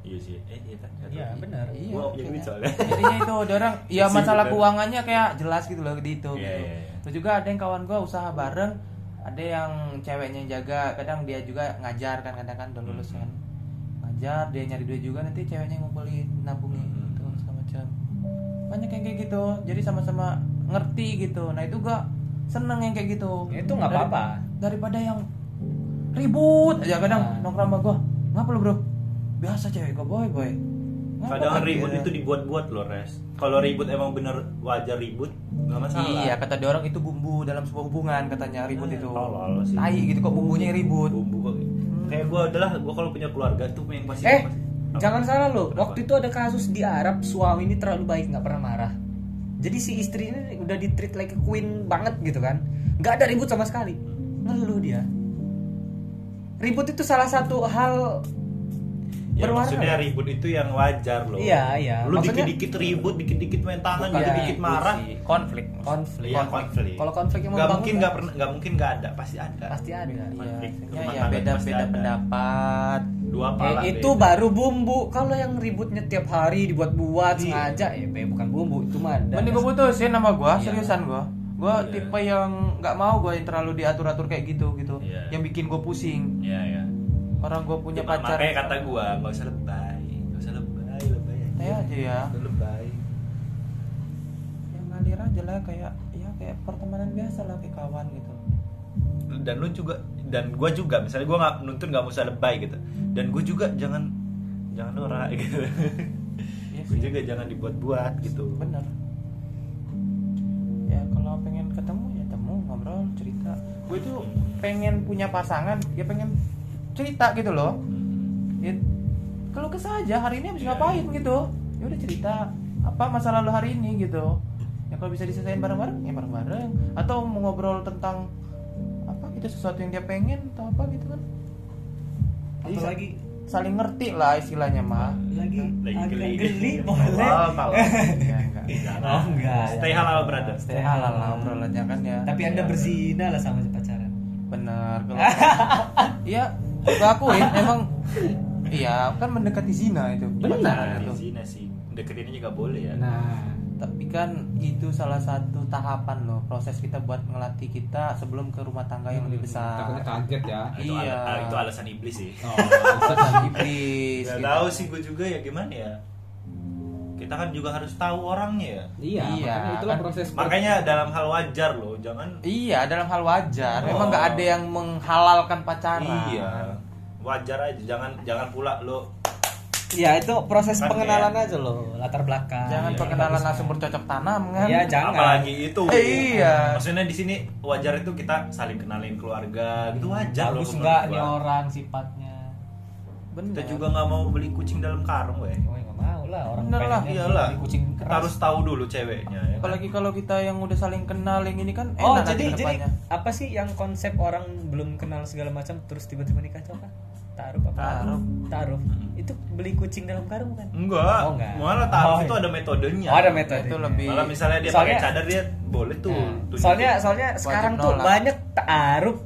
Iya sih. Eh, iya kan.
Iya, benar.
Iya.
Gua punya duit
kayaknya.
soalnya.
Jadinya itu ada orang ya masalah keuangannya kayak jelas gitu loh di itu.
Iya,
gitu.
iya, iya.
Terus juga ada yang kawan gua usaha bareng, ada yang ceweknya yang jaga, kadang dia juga ngajar kan kadang kan udah lulus
Hmm.
kan. Ngajar, dia nyari duit juga nanti ceweknya yang ngumpulin, nabungin
Hmm.
gitu segala macam. Banyak yang kayak gitu. Jadi sama-sama ngerti gitu. Nah, itu gua seneng yang kayak gitu.
Ya, itu nggak apa-apa.
Daripada yang ribut aja kadang
Nah.
nongkrong sama gua. Ngapa lu, Bro? Biasa cewek gua boy boy. Ngapa
Kadang
kaget?
ribut itu dibuat-buat loh, Res. Kalau ribut emang bener wajar ribut, nggak masalah.
Iya, kata dia orang itu bumbu dalam sebuah hubungan katanya ribut itu.
Tolol sih.
Tai gitu kok bumbunya ribut.
Bumbu kok. Kayak gua adalah gua kalau punya keluarga tuh yang pasti
Eh,
pasti- Apa?
jangan salah lo.
Kenapa?
Waktu itu ada kasus di Arab suami ini terlalu baik nggak pernah marah. Jadi si istri ini udah di treat like a queen banget gitu kan. Nggak ada ribut sama sekali. Ngeluh dia. Ribut itu salah satu hal
Ya,
berwarna.
maksudnya ribut itu yang wajar loh.
Iya, iya.
Lu dikit-dikit ribut, dikit-dikit main tangan, dikit-dikit
ribut
marah.
Konflik.
konflik.
Iya, konflik.
Kalau konflik yang membangun
mungkin
kan?
nggak pernah nggak mungkin nggak ada, pasti ada.
pasti ada.
Iya,
Konflik
ya,
rumah
ya
tangga
beda
pasti
beda
ada.
pendapat.
Dua
Eh,
pala.
itu
beda.
baru bumbu. Kalau yang ributnya tiap hari dibuat-buat
Iya.
sengaja, ya bukan bumbu itu mah. ada.
Mending gue putusin sama gua,
Iya.
seriusan gua. Gua
Iya.
tipe yang nggak mau gua yang terlalu diatur-atur kayak gitu gitu.
Iya.
Yang bikin gua pusing.
Iya, iya.
Orang gua punya
Cuma
pacar.
Makanya kata gua nggak usah lebay, nggak usah lebay, lebay
aja ya.
Nggak lebay.
Yang ngalir aja lah kayak ya kayak pertemanan biasa lah kayak kawan gitu.
dan lu juga dan gua juga misalnya gua nggak nuntun nggak usah lebay gitu dan gua juga jangan jangan norak gitu
Iya sih.
juga jangan dibuat-buat gitu
bener ya kalau pengen ketemu ya temu ngobrol cerita. Gue tuh pengen punya pasangan ya pengen cerita gitu loh. Ya kalau kesah aja hari ini habis
Iya.
ngapain gitu? Ya udah cerita apa masa lalu hari ini gitu. Ya kalau bisa diselesaikan bareng-bareng ya bareng-bareng. Atau mau ngobrol tentang apa gitu sesuatu yang dia pengen atau apa gitu kan.
Atau lagi
saling ngerti lah istilahnya mah.
Lagi
Lagi geli.
geli boleh.
Oh,
ya
Oh, enggak.
stay halal brother
stay halal lah obrolannya kan ya
Tapi Anda berzina lah sama si pacaran.
bener kalau iya gue akuin emang iya kan mendekati zina itu
Benar.
itu
zina sih deketin juga boleh ya
Nah,
tapi kan itu salah satu tahapan loh proses kita buat ngelatih kita sebelum ke rumah tangga yang lebih besar
Takutnya kaget ya.
itu,
Iya.
ala- ah, itu alasan iblis sih
Oh,
alasan iblis
Gak
gitu.
tahu sih gue juga ya gimana ya kita kan juga harus tahu orangnya ya
iya,
Iya,
makanya itulah
kan.
proses
makanya dalam hal wajar loh jangan
iya dalam hal wajar memang
Oh.
nggak ada yang menghalalkan pacaran
iya wajar aja jangan jangan pula lo
ya itu proses
Kan
pengenalan
kayak-
aja loh, latar belakang.
jangan
Iya,
pengenalan
Bagus,
langsung
kan.
bercocok tanam kan
Iya, jangan.
apalagi itu
Eh, iya.
maksudnya di sini wajar itu kita saling kenalin keluarga gitu wajar loh
Bagus enggak nih orang sifatnya.
Bener
kita juga nggak mau beli kucing dalam karung weh
Oh, nggak mau lah orang
Bener lah,
iyalah
beli kucing
kita
keras.
harus tahu dulu ceweknya ya kan?
apalagi kalau kita yang udah saling kenal yang ini kan
Oh,
enak nanti
jadi jadi
depannya.
apa sih yang konsep orang belum kenal segala macam terus tiba-tiba nikah itu apa? Taruh apa?
Taruh.
Taruh.
Hmm.
Itu beli kucing dalam karung kan?
enggak,
Oh, enggak.
malah taruh
Oh,
itu
iya.
ada metodenya
Oh, ada metode.
Itu lebih-
malah misalnya dia
Soalnya-
pakai cadar dia boleh tuh
Nah, soalnya soalnya sekarang tuh banyak taruh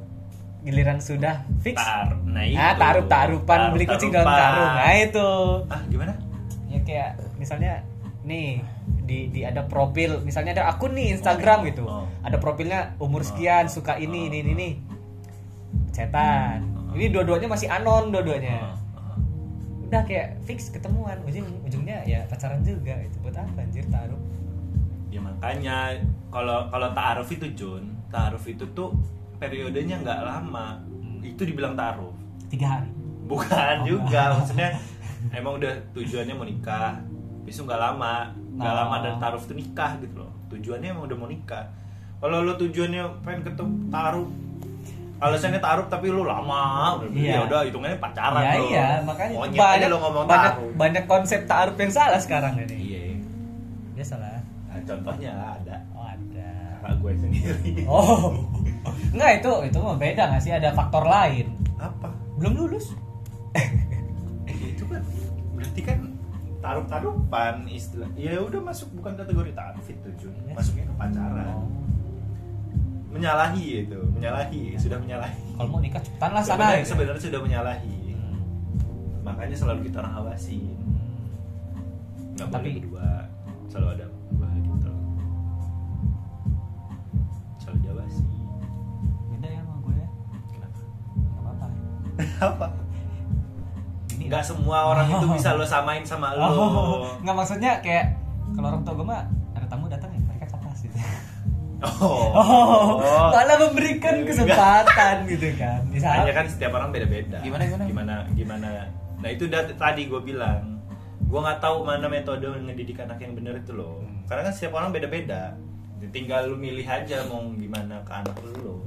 giliran sudah fix.
tar nah itu
Ah, taruh tarupan beli kucing dalam karung. Nah, itu.
ah gimana
Ya kayak misalnya nih di di ada profil misalnya ada akun nih Instagram gitu.
Oh.
Ada profilnya umur sekian, suka ini ini ini. ini. Cetan. Ini dua-duanya masih anon dua-duanya.
Ah, ah.
Udah kayak fix ketemuan. Ujung ujungnya ya pacaran juga itu. Buat apa anjir taruh?
ya makanya kalau kalau taaruf itu Jun taaruf itu tuh periodenya nggak lama itu dibilang taaruf
Tiga hari.
bukan juga maksudnya emang udah tujuannya mau nikah besok nggak lama nggak
Oh.
lama dan taaruf tuh nikah gitu loh tujuannya emang udah mau nikah kalau lo tujuannya pengen ketemu taruh alasannya taruh tapi lu lama
Iya.
ya udah hitungannya pacaran
Iya
lo
iya, makanya
Monyet
banyak
aja lo ngomong
banyak,
taruh
banyak konsep taruh yang salah sekarang ini.
iya
Biasalah.
nah, contohnya ada
Oh ada.
Kakak gue sendiri
Oh. Enggak itu itu mah beda nggak sih ada faktor lain.
apa
Belum lulus.
itu kan berarti kan taruh tarupan istilah ya udah masuk bukan kategori taruh itu Jun masuknya ke pacaran
Oh.
menyalahi itu menyalahi sudah menyalahi
Kalau mau nikah cepetan lah sana.
sebenarnya sebenarnya sudah menyalahi
Hmm.
makanya selalu kita orang awasin nggak boleh
Tapi-
berdua selalu ada apa
Ini
nggak semua orang itu bisa lo samain sama lo
Oh, nggak maksudnya kayak kalau orang tua gue mah ada tamu datang ya mereka catas gitu.
oh,
Oh, malah memberikan kesempatan gitu kan. Misalnya
Hanya kan setiap orang beda-beda.
Gimana, gimana?
Gimana gimana. Nah itu udah tadi gue bilang, gue nggak tahu mana metode ngedidik anak yang benar itu loh.
Hmm.
Karena kan setiap orang beda-beda. Tinggal lu milih aja mau gimana ke anak lu.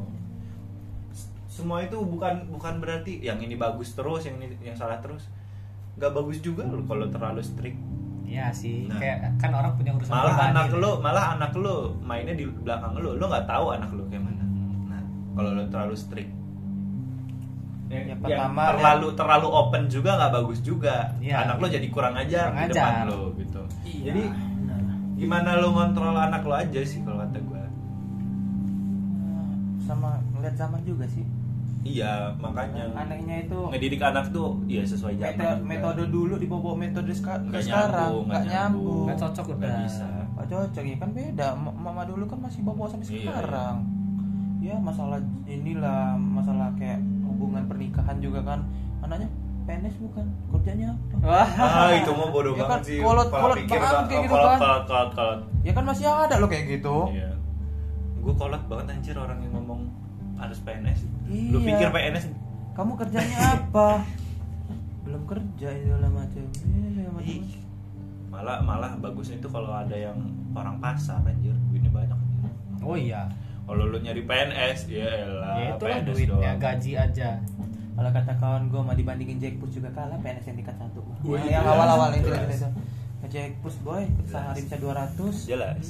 Semua itu bukan bukan berarti yang ini bagus terus, yang ini yang salah terus. Gak bagus juga loh kalau terlalu strict.
Iya sih,
Nah.
kayak kan orang punya urusan
Malah anak
gitu.
lu, malah anak lu mainnya di belakang lu, lu nggak tahu anak lu kayak mana. Nah, kalau lu terlalu strict
Ya,
yang
pertama,
terlalu terlalu open juga nggak bagus juga
Iya.
anak lo jadi kurang ajar
Kurang
di depan
ajar.
lo gitu
Iya.
jadi gimana lo ngontrol anak lo aja sih kalau kata gue
sama ngeliat zaman juga sih
iya makanya.
Anehnya itu
ngedidik anak tuh ya sesuai zaman
metode,
juga.
metode dulu dibawa metode seka-
Nggak
sekarang nggak
nggak nyambung.
nyambung.
Nggak cocok udah.
bisa.
Nggak cocok ya kan beda. Ma- mama dulu kan masih bawa sampai
Iya,
sekarang. Ya masalah inilah masalah kayak hubungan pernikahan juga kan. Anaknya PNS bukan kerjanya apa?
Wah.
ah itu mah bodoh
Ya kan,
banget sih
kolot- kolot
pikir
banget kayak gitu
kolot,
kan.
kolot kolot kolot
ya kan masih ada loh kayak gitu.
Iya. Gue kolot banget anjir orang yang ngomong harus PNS lu
Iya.
pikir PNS
kamu kerjanya apa? Belum kerja itu lah macam Iya, macam
malah malah bagusnya itu kalau ada yang orang pasar anjir. Duitnya banyak anjir.
Oh iya.
kalau lu nyari PNS ya elah
Ya itulah
PNS
duitnya gaji aja.
kalau kata kawan gue mah dibandingin Jackpot juga kalah PNS yang tingkat satu. Yang awal-awal itu itu Jackpot boy sehari bisa 200
jelas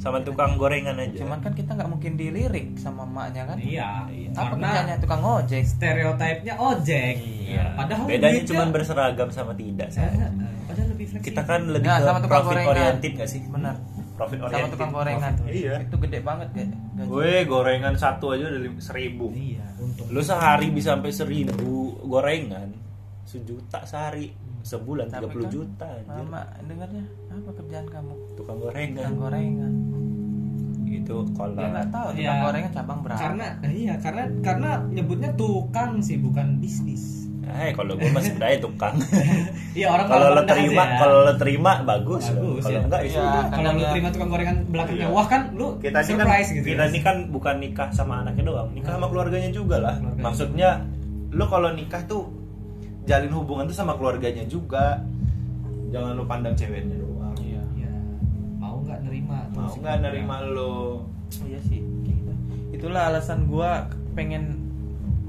sama tukang gorengan aja.
Cuman kan kita nggak mungkin dilirik sama emaknya kan?
Iya.
apa
Karena
kerjanya tukang ojek?
stereotipnya ojek.
Iya.
Padahal
bedanya cuma berseragam sama tidak saja
Padahal lebih fleksibel.
kita kan lebih
Nggak,
ke
sama tukang
profit
gorengan.
oriented gak sih?
Benar.
Profit
sama
oriented.
tukang gorengan.
Profit
iya.
Itu gede banget kayak gaji
gue gorengan satu aja udah seribu.
Iya, untung.
lu sehari bisa sampai seribu gorengan sejuta sehari. Sebulan
Tapi
30
kan,
juta anjir.
mama dengarnya. Apa kerjaan kamu?
Tukang gorengan.
Tukang gorengan
itu kalau
dia nggak tahu tukang
Iya.
gorengan cabang berapa
Karena iya, karena karena nyebutnya tukang sih bukan bisnis.
eh kalau gue masih sebenarnya tukang
Iya, orang
kalau lo terima
aja.
kalau lo terima bagus.
Bagus,
kalau
ya.
enggak ya sudah.
kalau lu
Kadang
terima tukang gorengan belakangnya
Iya.
wah kan lu
kita kan
surprise gitu.
kita
ya.
ini kan bukan nikah sama anaknya doang nikah sama keluarganya juga lah
Keluarganya.
maksudnya lo kalau nikah tuh jalin hubungan tuh sama keluarganya juga jangan lo pandang ceweknya
mau nggak nerima
lo
iya sih kayak gitu. itulah alasan gua pengen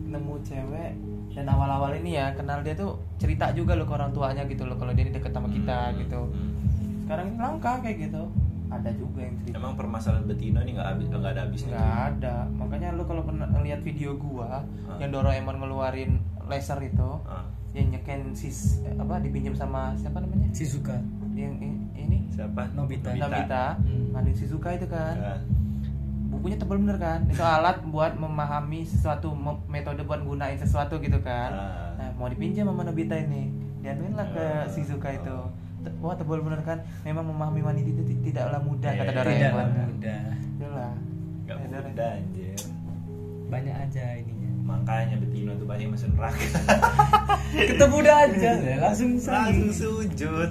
nemu cewek dan awal-awal ini ya kenal dia tuh cerita juga loh ke orang tuanya gitu loh kalau dia ini deket sama kita
Hmm.
gitu
Hmm.
sekarang ini langka kayak gitu ada juga yang cerita
Emang permasalahan betina ini nggak habis nggak ada habisnya.
nggak ada makanya lu kalau pernah lihat video gua
Ah.
yang Doraemon ngeluarin laser itu
Ah,
yang nyeken sis apa dipinjam sama siapa namanya
Shizuka
yang ini
siapa?
Nobita.
Nobita
Hmm.
Mandin Shizuka itu kan
Ah.
bukunya tebal bener kan itu alat buat memahami sesuatu metode buat gunain sesuatu gitu kan
Ah.
nah mau dipinjam sama Nobita ini dianuin lah ke
Ah.
Shizuka itu Te- wah tebal bener kan memang memahami wanita itu ti- tidaklah mudah
Iya,
kata
iya,
tidak
Doraemon
mudah
itulah
Gak
Ya, Doraemon.
mudah anjir.
banyak aja ininya
Makanya betina tuh banyak masuk neraka.
ketemu udah aja ya, langsung
Langsung sujud.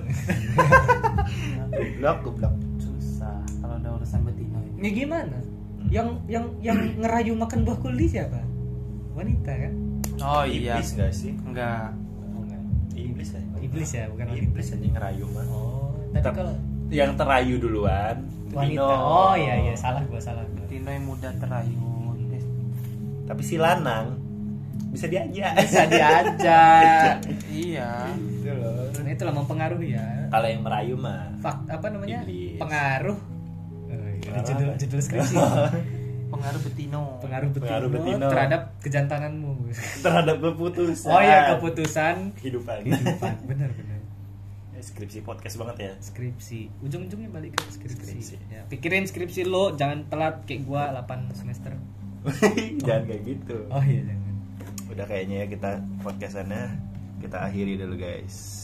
Goblok, goblok.
susah kalau ada urusan betina ini
ini gimana yang yang yang ngerayu makan buah kuli siapa wanita kan
oh iya
Iblis gak sih?
enggak
enggak.
Iblis aja.
iblis ya bukan wanita
Iblis aja ngerayu mah.
oh tapi kalau
yang terayu duluan
wanita
Betina.
oh iya iya salah gua salah gua
betina yang mudah terayu
Tapi si lanang bisa diajak.
bisa diajak.
Iya.
Gitu loh.
nah itulah mempengaruhi ya.
Kalau yang merayu mah
Fak, apa namanya?
Iblis.
pengaruh. Oh, iya, judul judul skripsi.
Pengaruh betino.
Pengaruh betino,
Pengaruh betino.
terhadap kejantananmu.
Terhadap keputusan.
oh ya keputusan.
Kehidupan.
kehidupan. Benar benar.
Skripsi podcast banget ya.
skripsi. Ujung-ujungnya balik ke skripsi,
Skripsi.
Ya, pikirin skripsi lo jangan telat kayak gua 8 semester
Jangan kayak gitu.
oh iya jangan
Udah kayaknya ya kita podcastannya kita akhiri dulu guys.